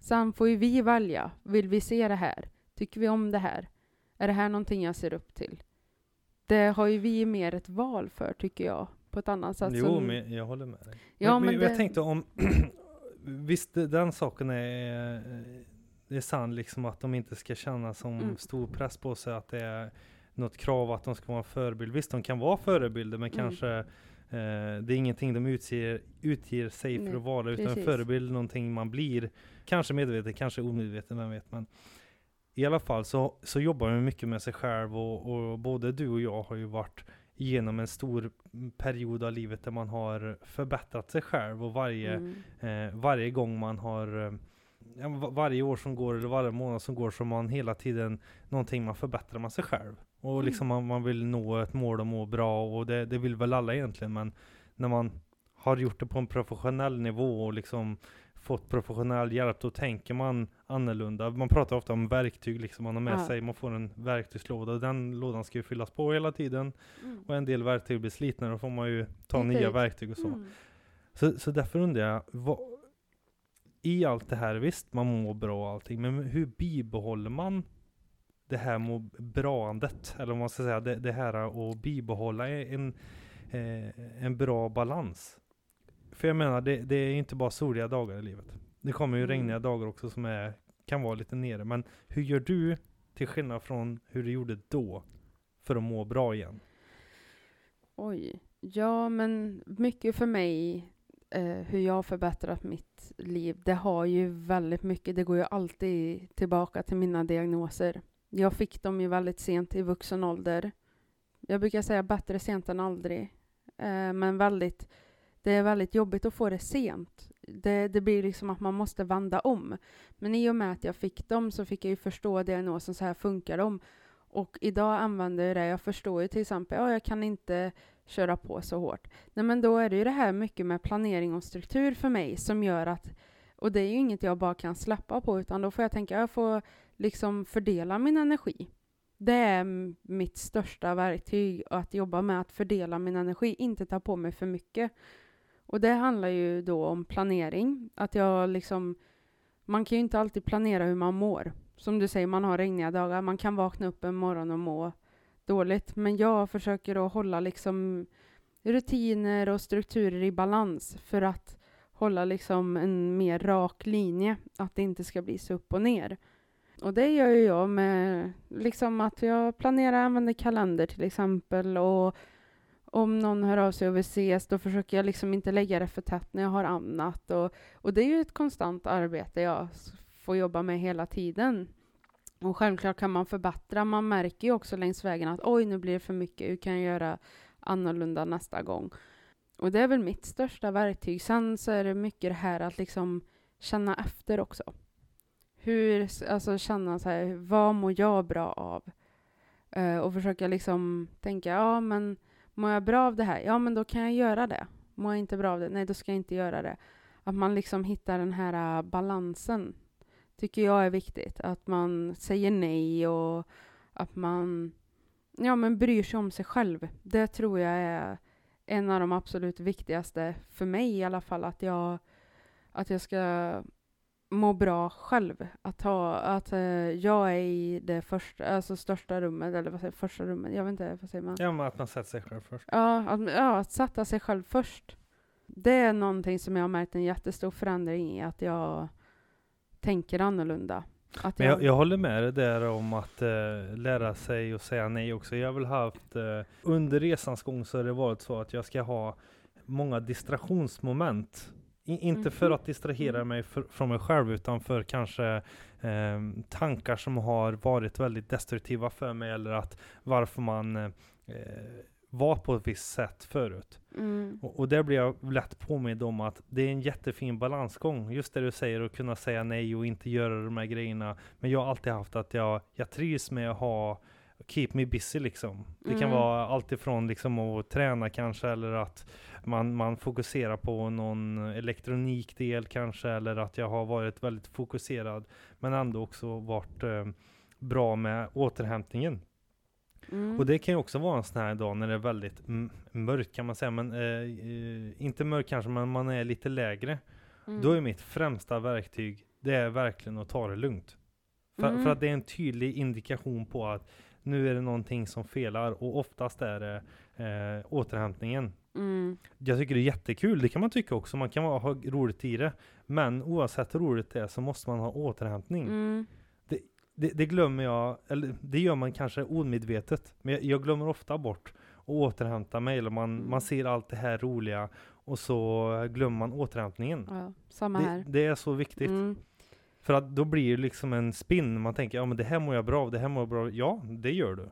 Speaker 2: Sen får ju vi välja, vill vi se det här? Tycker vi om det här? Är det här någonting jag ser upp till? Det har ju vi mer ett val för, tycker jag, på ett annat sätt.
Speaker 1: Jo, som... men jag håller med dig. Ja, men, men det... jag tänkte om, (clears throat) visst den saken är, det är sann, liksom att de inte ska känna som mm. stor press på sig att det är något krav att de ska vara en förebild. Visst, de kan vara förebilder, men mm. kanske eh, det är ingenting de utger, utger sig Nej, för att vara, utan precis. en förebild är någonting man blir, kanske medvetet, kanske omedvetet, vem vet. Men i alla fall så, så jobbar man mycket med sig själv och, och, både du och jag har ju varit genom en stor period av livet där man har förbättrat sig själv och varje,
Speaker 2: Mm.
Speaker 1: eh, varje gång man har eh, varje år som går eller varje månad som går så man hela tiden någonting man förbättrar med sig själv. Och
Speaker 2: Mm.
Speaker 1: liksom man, man vill nå ett mål och må bra och det, det vill väl alla egentligen men när man har gjort det på en professionell nivå och liksom fått professionell hjälp då tänker man annorlunda. Man pratar ofta om verktyg liksom man har med
Speaker 2: Ja.
Speaker 1: sig, man får en verktygslåda den lådan ska ju fyllas på hela tiden
Speaker 2: Mm.
Speaker 1: och en del verktyg blir slitna då får man ju ta
Speaker 2: Byta
Speaker 1: nya
Speaker 2: ut.
Speaker 1: verktyg och så.
Speaker 2: Mm.
Speaker 1: Så, så därför undrar jag, vad, i allt det här, visst man mår bra och allting, men hur bibehåller man det här må braandet? Eller vad man ska säga, det, det här att bibehålla en, eh, en bra balans. För jag menar, det, det är inte bara soliga dagar i livet. Det kommer ju
Speaker 2: Mm.
Speaker 1: regniga dagar också som är, kan vara lite nere. Men hur gör du, till skillnad från hur du gjorde då, för att må bra igen?
Speaker 2: Oj. Ja, men mycket för mig, eh, hur jag har förbättrat mitt liv, det har ju väldigt mycket, det går ju alltid tillbaka till mina diagnoser. Jag fick dem ju väldigt sent i vuxen ålder. Jag brukar säga bättre sent än aldrig. Eh, men väldigt, det är väldigt jobbigt att få det sent. Det, det blir liksom att man måste vända om. Men i och med att jag fick dem så fick jag ju förstå diagnosen, så här funkar de. Och idag använder jag det. Jag förstår ju till exempel, ja, jag kan inte köra på så hårt. Nej, men då är det ju det här mycket med planering och struktur för mig som gör att, och det är ju inget jag bara kan släppa på, utan då får jag tänka, jag får liksom fördela min energi. Det är mitt största verktyg, att jobba med att fördela min energi, inte ta på mig för mycket. Och det handlar ju då om planering, att jag liksom, man kan ju inte alltid planera hur man mår. Som du säger, man har regniga dagar, man kan vakna upp en morgon och må dåligt. Men jag försöker att hålla liksom rutiner och strukturer i balans för att hålla liksom en mer rak linje, att det inte ska bli så upp och ner. Och det gör ju jag med liksom att jag planerar, använder kalender till exempel och om någon hör av sig och vill ses, då försöker jag liksom inte lägga det för tätt när jag har annat. Och, och det är ju ett konstant arbete jag får jobba med hela tiden. Och självklart kan man förbättra. Man märker ju också längs vägen att oj, nu blir det för mycket. Hur kan jag göra annorlunda nästa gång? Och det är väl mitt största verktyg. Sen så är det mycket det här att liksom känna efter också. Hur, alltså känna så här, vad mår jag bra av? Eh, och försöka liksom tänka, ja men mår jag bra av det här? Ja men då kan jag göra det. Mår jag inte bra av det? Nej, då ska jag inte göra det. Att man liksom hittar den här äh, balansen tycker jag är viktigt. Att man säger nej och att man ja, men bryr sig om sig själv. Det tror jag är en av de absolut viktigaste, för mig i alla fall, att jag, att jag ska må bra själv. Att, ha, att eh, jag är i det första, alltså största rummet, eller vad säger jag, första rummet, jag vet inte, vad säger man?
Speaker 1: Ja, men att man sätter sig själv först.
Speaker 2: Ja, att, ja, att sätta sig själv först. Det är någonting som jag har märkt en jättestor förändring i, att jag tänker annorlunda. Att
Speaker 1: Men jag, jag håller med dig där om att eh, lära sig och säga nej också. Jag har väl haft, eh, under resans gång så har det varit så att jag ska ha många distraktionsmoment. I, inte för
Speaker 2: Mhm.
Speaker 1: att distrahera
Speaker 2: Mm.
Speaker 1: mig för, från mig själv utan för kanske eh, tankar som har varit väldigt destruktiva för mig eller att varför man eh, var på ett visst sätt förut.
Speaker 2: Mm.
Speaker 1: Och, och där blir jag lätt påmind om att det är en jättefin balansgång. Just det du säger, att kunna säga nej och inte göra de här grejerna. Men jag har alltid haft att jag, jag trivs med att ha keep me busy liksom. Det kan
Speaker 2: Mm.
Speaker 1: vara allt ifrån liksom att träna kanske eller att man, man fokuserar på någon elektronikdel kanske eller att jag har varit väldigt fokuserad men ändå också varit eh, bra med återhämtningen.
Speaker 2: Mm.
Speaker 1: Och det kan ju också vara en sån här dag när det är väldigt mörkt kan man säga, men eh, eh, inte mörkt kanske, men man är lite lägre.
Speaker 2: Mm.
Speaker 1: Då är mitt främsta verktyg, det är verkligen att ta det lugnt. För,
Speaker 2: Mm.
Speaker 1: för att det är en tydlig indikation på att nu är det någonting som felar och oftast är det eh, återhämtningen.
Speaker 2: Mm.
Speaker 1: Jag tycker det är jättekul, det kan man tycka också, man kan ha roligt i det. Men oavsett hur roligt det är så måste man ha återhämtning.
Speaker 2: Mm.
Speaker 1: Det, det glömmer jag, eller det gör man kanske omedvetet, men jag, jag glömmer ofta bort att återhämta mig, eller man,
Speaker 2: Mm.
Speaker 1: man ser allt det här roliga och så glömmer man återhämtningen.
Speaker 2: Ja, samma
Speaker 1: Det,
Speaker 2: här.
Speaker 1: det är så viktigt,
Speaker 2: Mm.
Speaker 1: för att då blir det liksom en spinn, man tänker ja men det här mår jag bra av, det här mår jag bra av. Ja, det gör du.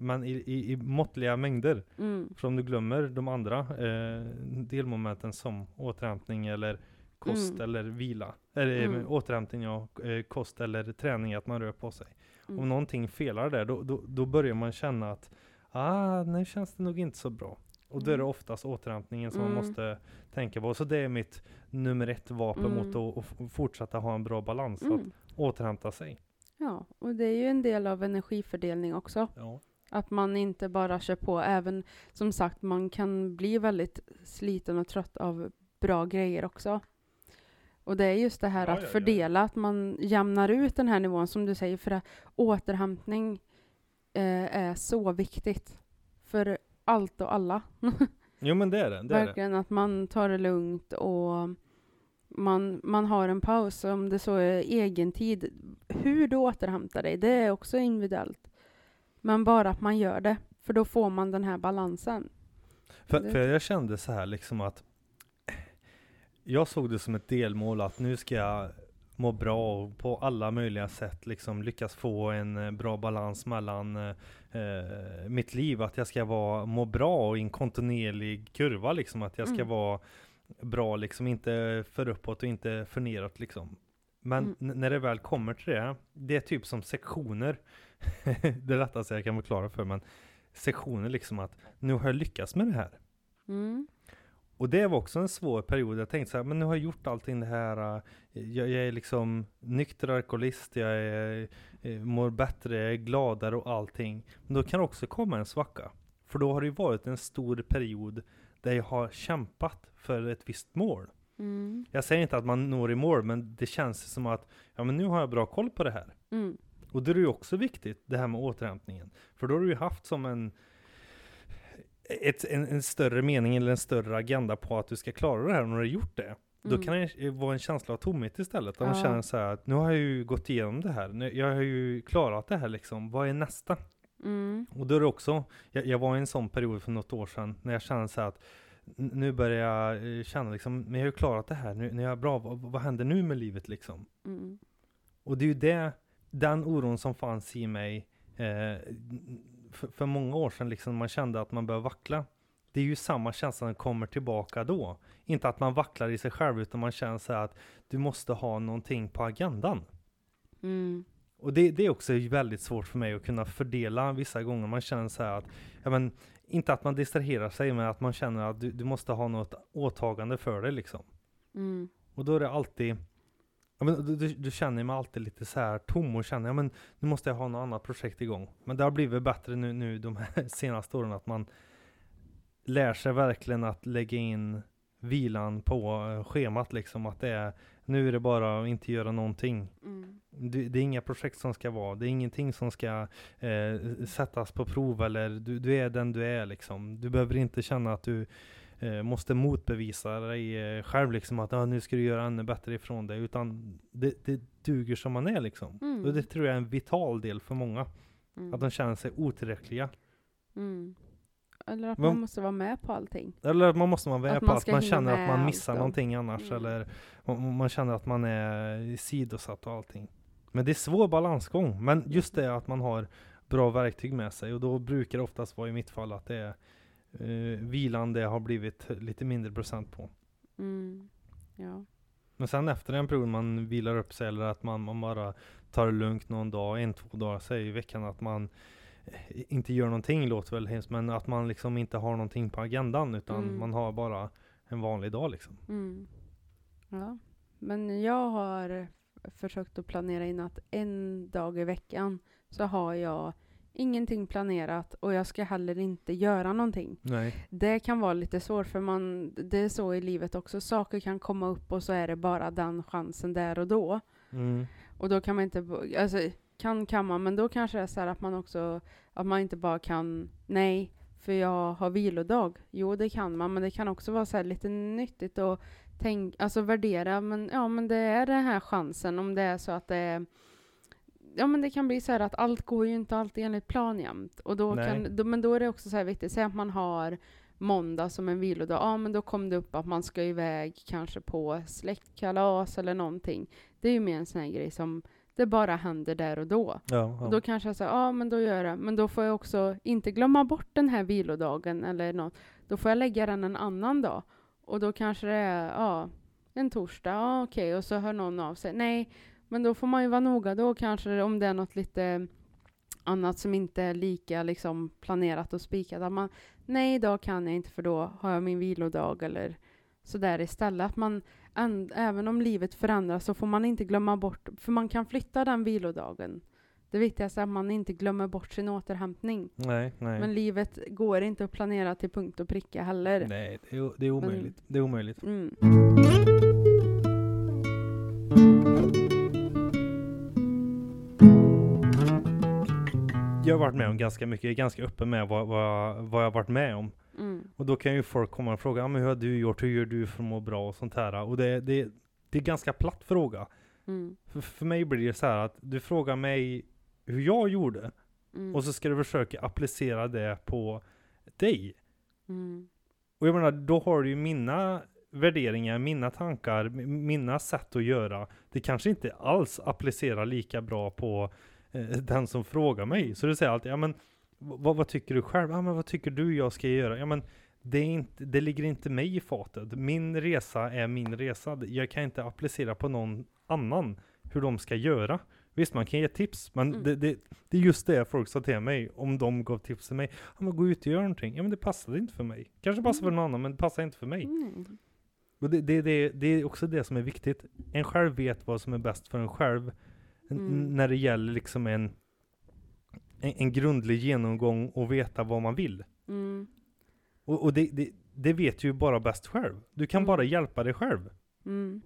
Speaker 1: Men i, i, i måttliga mängder.
Speaker 2: Mm.
Speaker 1: För om du glömmer de andra eh, delmomenten som återhämtning eller kost
Speaker 2: Mm.
Speaker 1: eller vila. Eller
Speaker 2: Mm.
Speaker 1: mm. återhämtning och eh, kost eller träning, att man rör på sig.
Speaker 2: Mm.
Speaker 1: Om någonting felar där, då, då, då börjar man känna att ah, nu känns det nog inte så bra. Och då är det
Speaker 2: Mm.
Speaker 1: oftast återhämtningen som
Speaker 2: Mm.
Speaker 1: man måste tänka på. Så det är mitt nummer ett vapen
Speaker 2: Mm.
Speaker 1: mot att, att f- fortsätta ha en bra balans. Att
Speaker 2: Mm.
Speaker 1: återhämta sig.
Speaker 2: Ja, och det är ju en del av energifördelning också.
Speaker 1: Ja.
Speaker 2: Att man inte bara kör på, även som sagt, man kan bli väldigt sliten och trött av bra grejer också. Och det är just det här
Speaker 1: Ja,
Speaker 2: att
Speaker 1: ja, ja.
Speaker 2: fördela, att man jämnar ut den här nivån som du säger, för att återhämtning eh, är så viktigt. För allt och alla. (laughs)
Speaker 1: Jo men det är det. det, är det.
Speaker 2: Verkligen att man tar det lugnt och man, man har en paus, om det så är egen tid. Hur du återhämtar dig, det är också individuellt. Men bara att man gör det, för då får man den här balansen.
Speaker 1: För, för jag kände så här liksom att jag såg det som ett delmål att nu ska jag må bra och på alla möjliga sätt liksom lyckas få en eh, bra balans mellan eh, eh, mitt liv. Att jag ska vara, må bra och i en kontinuerlig kurva liksom. Att jag ska
Speaker 2: Mm.
Speaker 1: vara bra liksom, inte för uppåt och inte för neråt liksom. Men
Speaker 2: Mm.
Speaker 1: när det väl kommer till det, det är typ som sektioner. (laughs) det är lättaste jag kan förklara för men sektioner liksom att nu har jag lyckats med det här.
Speaker 2: Mm.
Speaker 1: Och det var också en svår period. Jag tänkte så här, men nu har jag gjort allting det här. äh, Jag, jag är liksom nykter alkoholist, jag är, eh, mår bättre, jag är gladare och allting. Men då kan det också komma en svacka. För då har det ju varit en stor period där jag har kämpat för ett visst mål.
Speaker 2: Mm.
Speaker 1: Jag säger inte att man når i mål, men det känns som att ja, men nu har jag bra koll på det här.
Speaker 2: Mm.
Speaker 1: Och det är ju också viktigt, det här med återhämtningen. För då har du ju haft som en, ett, en, en större mening eller en större agenda på att du ska klara det här. Och när du har gjort det, då
Speaker 2: Mm.
Speaker 1: kan det vara en känsla av tomhet istället. Där man
Speaker 2: Ja.
Speaker 1: känner så här att nu har jag ju gått igenom det här. Nu- Jag har ju klarat det här liksom. Vad är nästa?
Speaker 2: Mm.
Speaker 1: Och då är det också, jag, jag var i en sån period för något år sedan när jag kände så här att nu börjar jag eh, känna liksom, men jag har ju klarat det här. Nu, nu är jag bra. Vad, vad händer nu med livet liksom?
Speaker 2: Mm.
Speaker 1: Och det är ju det, den oron som fanns i mig eh, för, för många år sedan, liksom man kände att man började vackla. Det är ju samma känsla som kommer tillbaka då. Inte att man vacklar i sig själv, utan man känner så här att du måste ha någonting på agendan.
Speaker 2: Mm.
Speaker 1: Och det, det är också väldigt svårt för mig att kunna fördela vissa gånger. Man känner så här att, ja men, inte att man distraherar sig, men att man känner att du, du måste ha något åtagande för det liksom.
Speaker 2: Mm.
Speaker 1: Och då är det alltid ja, men du, du, du känner mig alltid lite så här tom och känner ja, men nu måste jag ha något annat projekt igång. Men det har blivit bättre nu, nu de här (laughs) senaste åren att man lär sig verkligen att lägga in vilan på eh, schemat liksom. Att det är nu är det bara att inte göra någonting.
Speaker 2: Mm.
Speaker 1: Du, det är inga projekt som ska vara, det är ingenting som ska eh, sättas på prov eller du, du är den du är liksom. Du behöver inte känna att du eh, måste motbevisa dig eh, själv liksom att ah, nu ska du göra ännu bättre ifrån dig. Utan det, det duger som man är liksom.
Speaker 2: Mm.
Speaker 1: Och det tror jag är en vital del för många.
Speaker 2: Mm.
Speaker 1: Att de känner sig otillräckliga.
Speaker 2: Mm. Eller att
Speaker 1: Men-
Speaker 2: man måste vara med på allting.
Speaker 1: Eller att man måste vara med
Speaker 2: Att
Speaker 1: på
Speaker 2: man
Speaker 1: att
Speaker 2: ska
Speaker 1: man känner att man
Speaker 2: allt
Speaker 1: missar
Speaker 2: då.
Speaker 1: någonting annars.
Speaker 2: Mm.
Speaker 1: Eller man, man känner att man är sidosatt och allting. Men det är svår balansgång. Men just det att man har bra verktyg med sig. Och då brukar det oftast vara i mitt fall att det är eh, vilan det har blivit lite mindre procent på.
Speaker 2: Mm. Ja.
Speaker 1: Men sen efter en period man vilar upp sig eller att man, man bara tar det lugnt någon dag, en, två dagar, säger i veckan att man inte gör någonting låter väl hemskt, men att man liksom inte har någonting på agendan utan
Speaker 2: Mm.
Speaker 1: man har bara en vanlig dag liksom.
Speaker 2: Mm. Ja. Men jag har försökt att planera in att en dag i veckan så har jag ingenting planerat och jag ska heller inte göra någonting.
Speaker 1: Nej.
Speaker 2: Det kan vara lite svårt för man, det är så i livet också. Saker kan komma upp och så är det bara den chansen där och då.
Speaker 1: Mm.
Speaker 2: Och då kan man inte, alltså kan man, men då kanske det är så här att man också, att man inte bara kan, nej, för jag har vilodag. Jo, det kan man, men det kan också vara så här lite nyttigt att tänk, alltså värdera, men ja, men det är den här chansen om det är så att det är Ja men det kan bli så här att allt går ju inte alltid enligt plan jämt. Och då
Speaker 1: Nej.
Speaker 2: kan, då, men då är det också så här viktigt, säg att man har måndag som en vilodag, ja men då kom det upp att man ska iväg kanske på släktkalas eller någonting. Det är ju mer en sån här grej som det bara händer där och då.
Speaker 1: Ja,
Speaker 2: Och
Speaker 1: ja.
Speaker 2: då kanske jag säger, ja men då gör jag. Men då får jag också inte glömma bort den här vilodagen eller något. Då får jag lägga den en annan dag. Och då kanske det är, ja, en torsdag, ja okej, och så hör någon av sig. Nej, men då får man ju vara noga då kanske om det är något lite annat som inte är lika liksom planerat och spikat. Att man, nej idag kan jag inte för då har jag min vilodag eller sådär istället. Att man, även om livet förändras så får man inte glömma bort, för man kan flytta den vilodagen. Det viktigaste är att man inte glömmer bort sin återhämtning.
Speaker 1: Nej, nej.
Speaker 2: Men livet går inte att planera till punkt och pricka heller.
Speaker 1: nej, det är, det är omöjligt. Det är omöjligt.
Speaker 2: Mm.
Speaker 1: Jag har varit med om ganska mycket, jag är ganska öppen med vad, vad, vad jag har varit med om.
Speaker 2: Mm.
Speaker 1: Och då kan ju folk komma och fråga, men hur har du gjort, hur gör du för att må bra och sånt här. Och det, det, det är en ganska platt fråga.
Speaker 2: Mm.
Speaker 1: För, för mig blir det så här att du frågar mig hur jag gjorde,
Speaker 2: Mm.
Speaker 1: och så ska du försöka applicera det på dig.
Speaker 2: Mm.
Speaker 1: Och jag menar, då har du ju mina värderingar, mina tankar, mina sätt att göra. Det kanske inte alls applicerar lika bra på eh, den som frågar mig. Så du säger alltid, ja men vad, vad tycker du själv? Ja men vad tycker du jag ska göra? Ja men det, är inte, det ligger inte mig i fatet. Min resa är min resa. Jag kan inte applicera på någon annan hur de ska göra. Visst, man kan ge tips, men
Speaker 2: Mm.
Speaker 1: det, det, det är just det folk sa till mig, om de gav tips till mig. Ja men gå ut och gör någonting. Ja men det passade inte för mig. Kanske passar för
Speaker 2: Mm.
Speaker 1: någon annan, men det passar inte för mig.
Speaker 2: Mm.
Speaker 1: Och det, det, det, det är också det som är viktigt. En själv vet vad som är bäst för en själv.
Speaker 2: Mm.
Speaker 1: När det gäller liksom en, en, en grundlig genomgång och veta vad man vill.
Speaker 2: Mm.
Speaker 1: Och, och det, det, det vet ju bara bäst själv. Du kan
Speaker 2: Mm.
Speaker 1: bara hjälpa dig själv.
Speaker 2: Mm.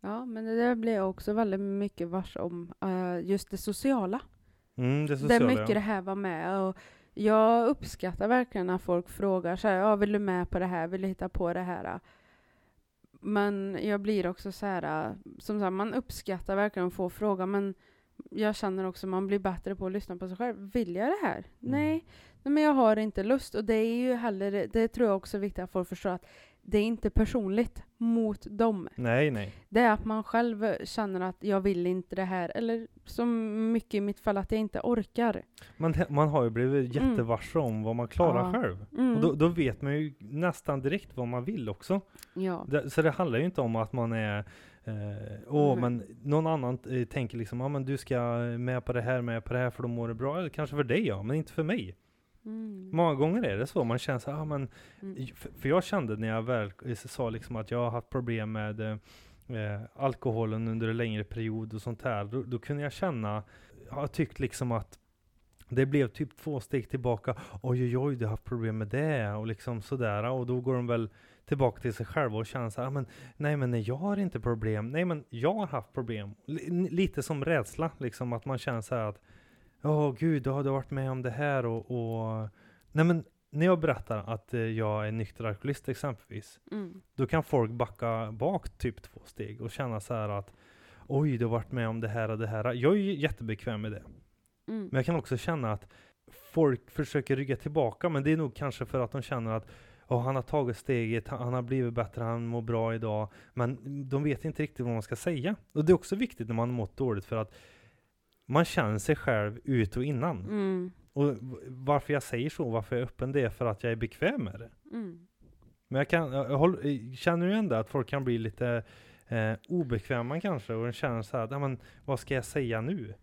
Speaker 2: Ja, men det där blir jag också väldigt mycket vars om. eh, just det sociala.
Speaker 1: Mm, det sociala.
Speaker 2: är mycket
Speaker 1: ja.
Speaker 2: det här var med. Och jag uppskattar verkligen när folk frågar så här, ja, vill du med på det här? Vill du hitta på det här? Men jag blir också så här, som sagt, man uppskattar verkligen att få fråga, men jag känner också att man blir bättre på att lyssna på sig själv. Vill jag det här? Nej. Nej, men jag har inte lust. Och det är ju heller, det tror jag också är viktigt att folk förstår att det är inte personligt mot dem.
Speaker 1: Nej, nej.
Speaker 2: Det är att man själv känner att jag vill inte det här, eller som mycket i mitt fall att jag inte orkar.
Speaker 1: Man, man har ju blivit
Speaker 2: Mm.
Speaker 1: jättevarse om vad man klarar
Speaker 2: Ja.
Speaker 1: själv.
Speaker 2: Mm.
Speaker 1: Och då, då vet man ju nästan direkt vad man vill också.
Speaker 2: ja.
Speaker 1: Det, så det handlar ju inte om att man är eh, Åh,
Speaker 2: Nej.
Speaker 1: men någon annan eh, tänker liksom, ja men du ska med på det här, med på det här för då mår du bra. Eller kanske för dig ja, men inte för mig.
Speaker 2: Mm.
Speaker 1: Många gånger är det så, man känner så ja men
Speaker 2: Mm.
Speaker 1: för, för jag kände när jag väl eh, sa liksom att jag har haft problem med eh, eh, alkoholen under en längre period och sånt här, då, då kunde jag känna, jag tyckt liksom att det blev typ två steg tillbaka. Oj, oj, oj, du har haft problem med det och liksom sådär. Och då går de väl tillbaka till sig själva och känner så här, "Ah, men nej, men jag har inte problem. Nej, men jag har haft problem. L- lite som rädsla, liksom att man känner så här att, åh gud, du har du varit med om det här och, och nej, men när jag berättar att eh, jag är nykter alkoholist exempelvis,
Speaker 2: Mm.
Speaker 1: då kan folk backa bak typ två steg och känna så här att, oj, du har varit med om det här och det här. Jag är ju jättebekväm med det.
Speaker 2: Mm.
Speaker 1: Men jag kan också känna att folk försöker rygga tillbaka, men det är nog kanske för att de känner att "Åh, han har tagit steget, han han har blivit bättre, han mår bra idag. Men de vet inte riktigt vad man ska säga. Och det är också viktigt när man har mått dåligt för att man känner sig själv ut och innan.
Speaker 2: Mm.
Speaker 1: Och varför jag säger så, varför jag är öppen, det är för att jag är bekväm med det.
Speaker 2: Mm.
Speaker 1: Men jag, kan, jag håller, känner ju ändå att folk kan bli lite eh, obekväma kanske och känner så här, att, "Ja, men vad ska jag säga nu?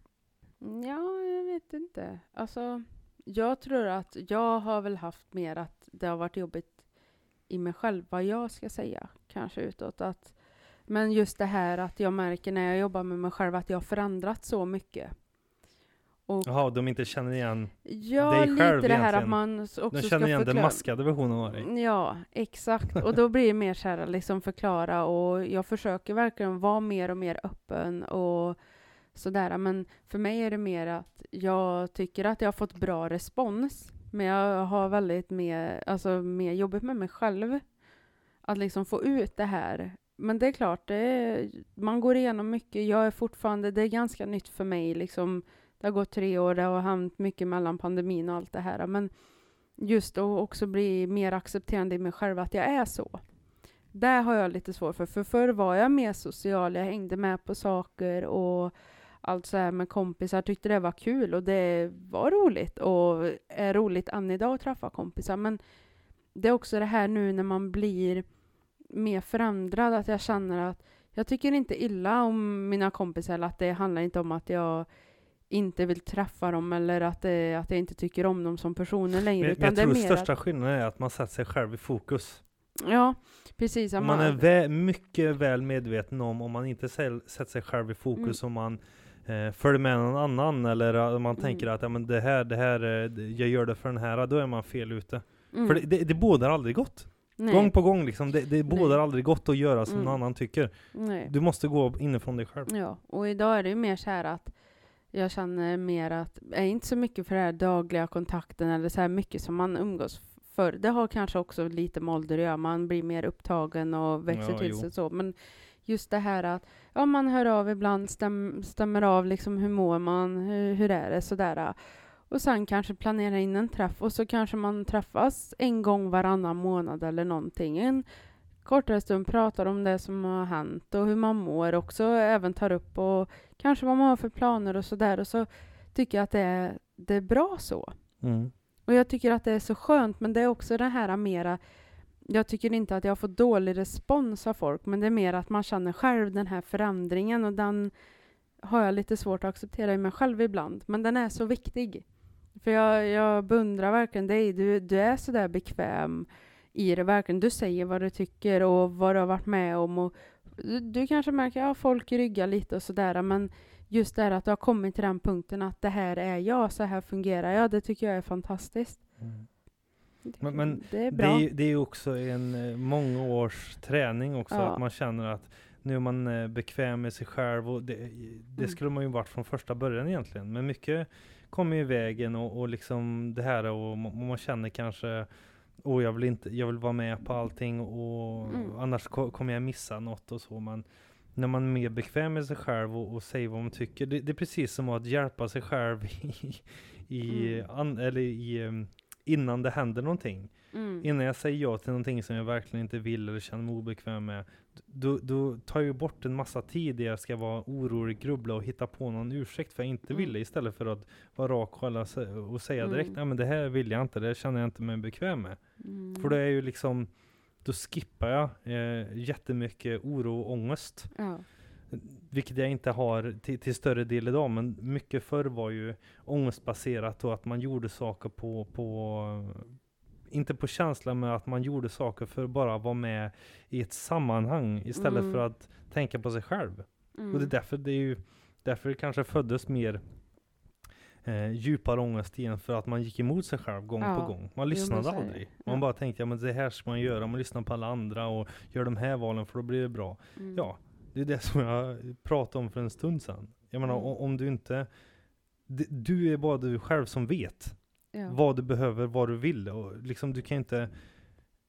Speaker 2: Ja, jag vet inte. Alltså, jag tror att jag har väl haft mer att det har varit jobbigt i mig själv vad jag ska säga, kanske utåt. Att, men just det här att jag märker när jag jobbar med mig själv att jag har förändrats så mycket.
Speaker 1: Jaha, de inte känner igen,
Speaker 2: ja,
Speaker 1: dig
Speaker 2: lite
Speaker 1: själv
Speaker 2: det här att
Speaker 1: egentligen.
Speaker 2: man också
Speaker 1: de känner igen den maskade versionen av dig.
Speaker 2: Ja, exakt. Och (laughs) då blir det mer så här, liksom förklara och jag försöker verkligen vara mer och mer öppen och sådär. Men för mig är det mer att jag tycker att jag har fått bra respons. Men jag har väldigt mer, alltså mer jobbigt med mig själv. Att liksom få ut det här. Men det är klart, det är, man går igenom mycket. Jag är fortfarande, det är ganska nytt för mig liksom. Det har gått tre år, det har hänt mycket mellan pandemin och allt det här. Men just att också bli mer accepterande i mig själv att jag är så. Där har jag lite svårt för, för förr var jag mer social, jag hängde med på saker och allt så här med kompisar, tyckte det var kul och det var roligt och är roligt än idag att träffa kompisar. Men det är också det här nu när man blir mer förändrad, att jag känner att jag tycker inte illa om mina kompisar, eller att det handlar inte om att jag inte vill träffa dem eller att, det, att jag inte tycker om dem som personer längre.
Speaker 1: Men, men jag
Speaker 2: det är
Speaker 1: tror
Speaker 2: mer
Speaker 1: största
Speaker 2: att,
Speaker 1: skillnaden är att man sätter sig själv i fokus.
Speaker 2: Ja, precis. att
Speaker 1: Man är vä mycket väl medveten om om man inte sätter sig själv i fokus, om man eh, följer med någon annan eller om man
Speaker 2: Mm.
Speaker 1: tänker att ja, men det här, det här, eh, jag gör det för den här, då är man fel ute.
Speaker 2: mm,
Speaker 1: För det, det, det bådar aldrig gott.
Speaker 2: nej,
Speaker 1: Gång på gång liksom, det, det bådar aldrig gott att göra som
Speaker 2: Mm.
Speaker 1: någon annan tycker.
Speaker 2: nej.
Speaker 1: Du måste gå inifrån dig själv.
Speaker 2: Ja, och idag är det ju mer så här att jag känner mer att, jag är inte så mycket för den här dagliga kontakten eller så här mycket som man umgås förr. Det har kanske också lite med ålder att göra, man blir mer upptagen och växer
Speaker 1: Ja,
Speaker 2: till
Speaker 1: jo.
Speaker 2: sig så. Men just det här att, ja man hör av ibland, stäm, stämmer av liksom hur mår man, hur, hur är det sådär. Och sen kanske planera in en träff och så kanske man träffas en gång varannan månad eller någonting. En kortare stund pratar om det som har hänt och hur man mår också, även tar upp och kanske vad man har för planer och sådär. Och så tycker jag att det är, det är bra så.
Speaker 1: Mm.
Speaker 2: Och jag tycker att det är så skönt, men det är också det här mera jag tycker inte att jag har fått dålig respons av folk, men det är mer att man känner själv den här förändringen och den har jag lite svårt att acceptera i mig själv ibland. Men den är så viktig. För jag, jag beundrar verkligen dig. Du, du är så där bekväm i det verkligen. Du säger vad du tycker och vad du har varit med om. Och du, du kanske märker att ja, folk ryggar lite och sådär, men just det här att du har kommit till den punkten att det här är jag, så här fungerar jag, det tycker jag är fantastiskt.
Speaker 1: Mm. Men- men
Speaker 2: det är
Speaker 1: Det
Speaker 2: bra.
Speaker 1: ju- det är ju också en eh, många års träning också,
Speaker 2: Ja.
Speaker 1: att man känner att nu är man eh, bekväm med sig själv och det, det
Speaker 2: Mm.
Speaker 1: skulle man ju varit från första början egentligen. Men mycket kommer i vägen och, och liksom det här och man, man känner kanske och jag vill inte, jag vill vara med på allting och
Speaker 2: Mm.
Speaker 1: annars ko- kommer jag missa något och så. Men när man är mer bekväm med sig själv och, och säger vad man tycker, det, det är precis som att hjälpa sig själv (laughs) i, i,
Speaker 2: Mm.
Speaker 1: an, eller i em, innan det händer någonting.
Speaker 2: Mm.
Speaker 1: Innan jag säger ja till någonting som jag verkligen inte vill eller känner mig obekväm med, då, då tar jag ju bort en massa tid där jag ska vara orolig, grubbla och hitta på någon ursäkt för jag inte
Speaker 2: Mm.
Speaker 1: ville istället för att vara rak och, och säga direkt,
Speaker 2: Mm.
Speaker 1: nej men det här vill jag inte, det känner jag inte mig bekväm med.
Speaker 2: Mm.
Speaker 1: För det är ju liksom, då skippar jag eh, jättemycket oro och ångest.
Speaker 2: Ja.
Speaker 1: Vilket jag inte har till, till större del idag, men mycket förr var ju ångestbaserat och att man gjorde saker på, på inte på känsla, men att man gjorde saker för att bara vara med i ett sammanhang istället
Speaker 2: Mm.
Speaker 1: för att tänka på sig själv.
Speaker 2: Mm.
Speaker 1: Och det är därför det är ju därför det kanske föddes mer eh, djupare ångest igen, för att man gick emot sig själv gång
Speaker 2: Ja.
Speaker 1: på gång. Man lyssnade aldrig. Man
Speaker 2: Ja.
Speaker 1: bara tänkte, ja men det här ska man göra, man lyssnar på alla andra och gör de här valen för då blir det bra.
Speaker 2: Mm.
Speaker 1: Ja, det är det som jag pratade om för en stund sedan. Jag menar,
Speaker 2: Mm.
Speaker 1: om du inte... Du är bara du själv som vet
Speaker 2: Ja.
Speaker 1: vad du behöver, vad du vill. Och liksom, du kan inte...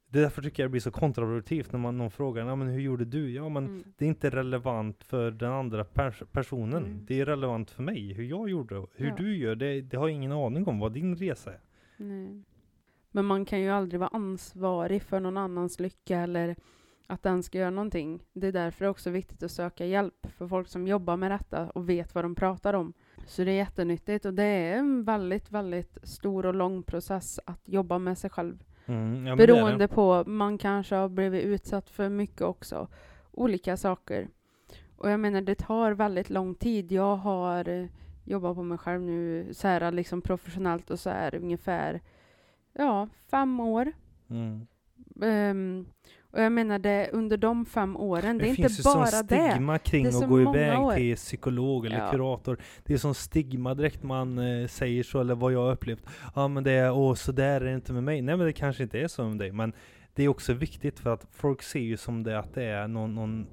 Speaker 1: Det är därför tycker jag det blir så kontraproduktivt när man, någon frågar, ja men hur gjorde du? Ja men
Speaker 2: Mm.
Speaker 1: det är inte relevant för den andra pers personen.
Speaker 2: Mm.
Speaker 1: Det är relevant för mig, hur jag gjorde. Hur
Speaker 2: Ja.
Speaker 1: du gör, det, det har jag ingen aning om vad din resa är.
Speaker 2: Nej. Men man kan ju aldrig vara ansvarig för någon annans lycka eller att den ska göra någonting. Det är därför det är också viktigt att söka hjälp för folk som jobbar med detta och vet vad de pratar om. Så det är jättenyttigt och det är en väldigt, väldigt stor och lång process att jobba med sig själv.
Speaker 1: Mm, ja, men det det.
Speaker 2: Beroende på, man kanske har blivit utsatt för mycket också. Olika saker. Och jag menar, det tar väldigt lång tid. Jag har eh, jobbat på mig själv nu så här liksom professionellt och så här ungefär, ja, fem år.
Speaker 1: Mm.
Speaker 2: Ehm, och jag menar, det, under de fem åren, det, är inte
Speaker 1: finns ju
Speaker 2: bara
Speaker 1: sån
Speaker 2: det.
Speaker 1: stigma kring
Speaker 2: Det är så
Speaker 1: att gå
Speaker 2: många
Speaker 1: iväg
Speaker 2: år.
Speaker 1: till psykolog eller
Speaker 2: Ja.
Speaker 1: kurator. Det är sån stigma direkt man eh, säger så, eller vad jag har upplevt. Ja men det är, åh så där är det inte med mig. Nej men det kanske inte är så med dig. Men det är också viktigt för att folk ser ju som det att det är någon, någon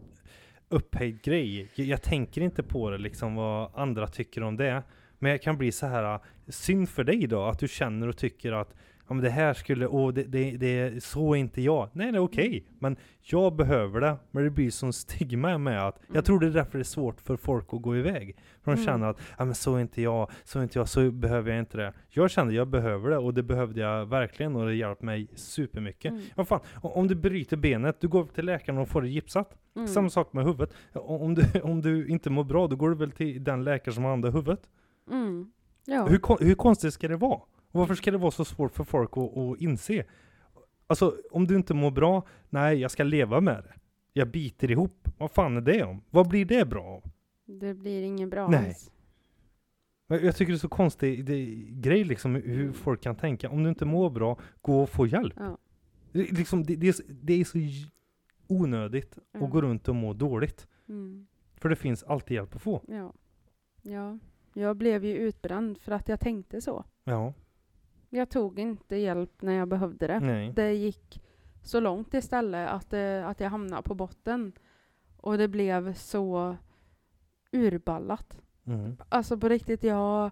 Speaker 1: upphöjd grej. Jag, jag tänker inte på det liksom vad andra tycker om det. Men jag kan bli så här, synd för dig då, att du känner och tycker att ja men det här skulle, åh det, det, det så är inte jag. Nej det är okej,
Speaker 2: Mm.
Speaker 1: men jag behöver det. Men det blir sån stigma med att,
Speaker 2: Mm.
Speaker 1: jag tror det är därför det är svårt för folk att gå iväg. För de
Speaker 2: Mm.
Speaker 1: känner att, ja men så är inte jag, så är inte jag, så behöver jag inte det. Jag kände jag behöver det och det behövde jag verkligen och det hjälpte mig supermycket.
Speaker 2: Mm.
Speaker 1: Vad fan, om du bryter benet, du går till läkaren och får det gipsat.
Speaker 2: Mm.
Speaker 1: Samma sak med huvudet. Om du, (laughs) om du inte mår bra, då går du väl till den läkare som har hand om huvudet.
Speaker 2: Mm. Ja.
Speaker 1: Hur, hur konstigt ska det vara? Varför ska det vara så svårt för folk att, att inse? Alltså, om du inte mår bra, nej, jag ska leva med det. Jag biter ihop. Vad fan är det om? Vad blir det bra av?
Speaker 2: Det blir ingen bra
Speaker 1: Nej.
Speaker 2: alls.
Speaker 1: Jag tycker det är så konstig det, grej liksom, hur folk kan tänka. Om du inte mår bra, gå och få hjälp.
Speaker 2: Ja.
Speaker 1: Det, liksom, det, det, är, så- det är så j- onödigt
Speaker 2: Ja.
Speaker 1: att gå runt och må dåligt.
Speaker 2: Mm.
Speaker 1: För det finns alltid hjälp att få.
Speaker 2: Ja. ja. Jag blev ju utbränd för att jag tänkte så.
Speaker 1: Ja,
Speaker 2: Jag tog inte hjälp när jag behövde det.
Speaker 1: nej.
Speaker 2: Det gick så långt istället att, det, att jag hamnade på botten. Och det blev så urballat.
Speaker 1: Mm.
Speaker 2: Alltså på riktigt, jag...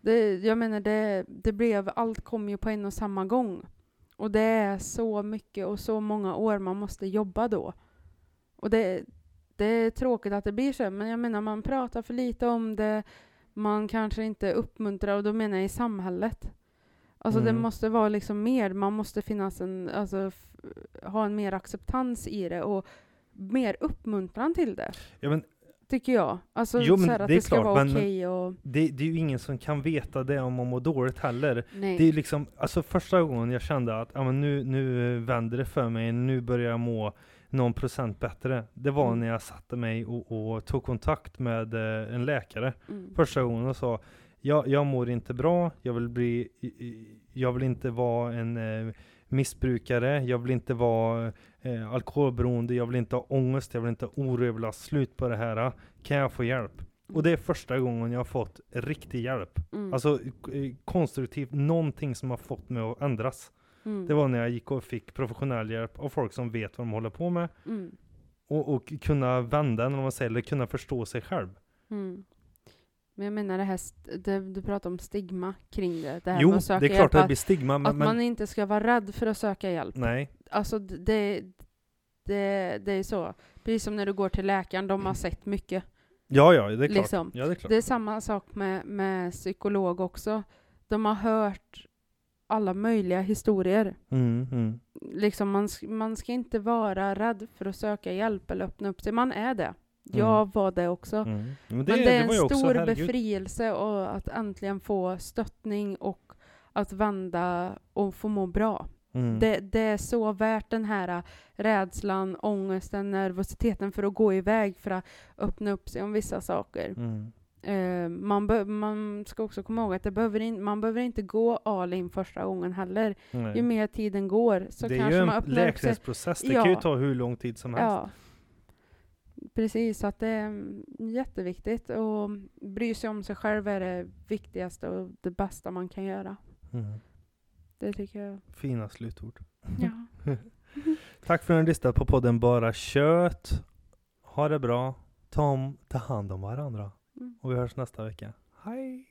Speaker 2: Det, jag menar, det, det blev... Allt kom ju på en och samma gång. Och det är så mycket och så många år man måste jobba då. Och det, det är tråkigt att det blir så, men jag menar, man pratar för lite om det. Man kanske inte uppmuntrar, och då menar jag i samhället. Alltså det
Speaker 1: Mm.
Speaker 2: måste vara liksom mer, man måste finnas en, alltså, ha en mer acceptans i det och mer uppmuntran till det.
Speaker 1: Ja, men
Speaker 2: Tycker jag. Alltså
Speaker 1: Jo, men
Speaker 2: så här att
Speaker 1: det
Speaker 2: det ska
Speaker 1: klart,
Speaker 2: vara okej och...
Speaker 1: det, det är ju ingen som kan veta det om man mår dåligt heller.
Speaker 2: Nej.
Speaker 1: Det är liksom, alltså första gången jag kände att ja, men nu, nu vänder det för mig, nu börjar jag må någon procent bättre. Det var
Speaker 2: Mm.
Speaker 1: när jag satte mig och, och tog kontakt med eh, en läkare
Speaker 2: mm.
Speaker 1: första gången och sa jag, jag mår inte bra, jag vill bli, jag vill inte vara en eh, missbrukare, jag vill inte vara eh, alkoholberoende, jag vill inte ha ångest, jag vill inte ha oro, jag vill ha slut på det här. Kan jag få hjälp? Och det är första gången jag har fått riktig hjälp.
Speaker 2: Mm.
Speaker 1: Alltså eh, konstruktivt, någonting som har fått mig att ändras.
Speaker 2: mm.
Speaker 1: Det var när jag gick och fick professionell hjälp av folk som vet vad de håller på med.
Speaker 2: Mm.
Speaker 1: Och, och kunna vända, när man säger, eller kunna förstå sig själv.
Speaker 2: Mm. Men jag menar det här, det, du pratar om stigma kring det. det här
Speaker 1: Jo,
Speaker 2: med att söka
Speaker 1: det är klart
Speaker 2: hjälp,
Speaker 1: att det blir stigma, men,
Speaker 2: att man
Speaker 1: men
Speaker 2: inte ska vara rädd för att söka hjälp.
Speaker 1: nej.
Speaker 2: Alltså det, det, det är så. Precis som när du går till läkaren, de har sett mycket.
Speaker 1: Ja, ja, det är klart.
Speaker 2: Liksom.
Speaker 1: Ja, det är klart.
Speaker 2: Det är samma sak med, med psykolog också. De har hört alla möjliga historier.
Speaker 1: Mm, mm.
Speaker 2: Liksom man, man ska inte vara rädd för att söka hjälp eller öppna upp sig. Man är det. Jag var det också.
Speaker 1: Mm. Men det,
Speaker 2: Men det är
Speaker 1: ju
Speaker 2: en
Speaker 1: också,
Speaker 2: stor
Speaker 1: herregud.
Speaker 2: befrielse och att äntligen få stöttning och att vända och få må bra.
Speaker 1: Mm.
Speaker 2: Det, det är så värt den här rädslan, ångesten, nervositeten för att gå iväg för att öppna upp sig om vissa saker.
Speaker 1: Mm.
Speaker 2: Eh, man, be- man ska också komma ihåg att det behöver in, man behöver inte gå all in första gången heller.
Speaker 1: Nej.
Speaker 2: Ju mer tiden går så
Speaker 1: det är
Speaker 2: kanske
Speaker 1: ju
Speaker 2: man
Speaker 1: en
Speaker 2: öppnar upp sig.
Speaker 1: läkningsprocess, det
Speaker 2: Ja.
Speaker 1: kan ju ta hur lång tid som helst.
Speaker 2: Ja. Precis, så att det är mm, jätteviktigt. Och bry sig om sig själv är det viktigaste och det bästa man kan göra.
Speaker 1: Mm.
Speaker 2: Det tycker jag.
Speaker 1: Fina slutord.
Speaker 2: Ja. (laughs)
Speaker 1: Tack för att ni lyssnade på podden Bara Kött. Ha det bra. Ta, om, ta hand om varandra.
Speaker 2: Mm.
Speaker 1: Och vi hörs nästa vecka. Hej!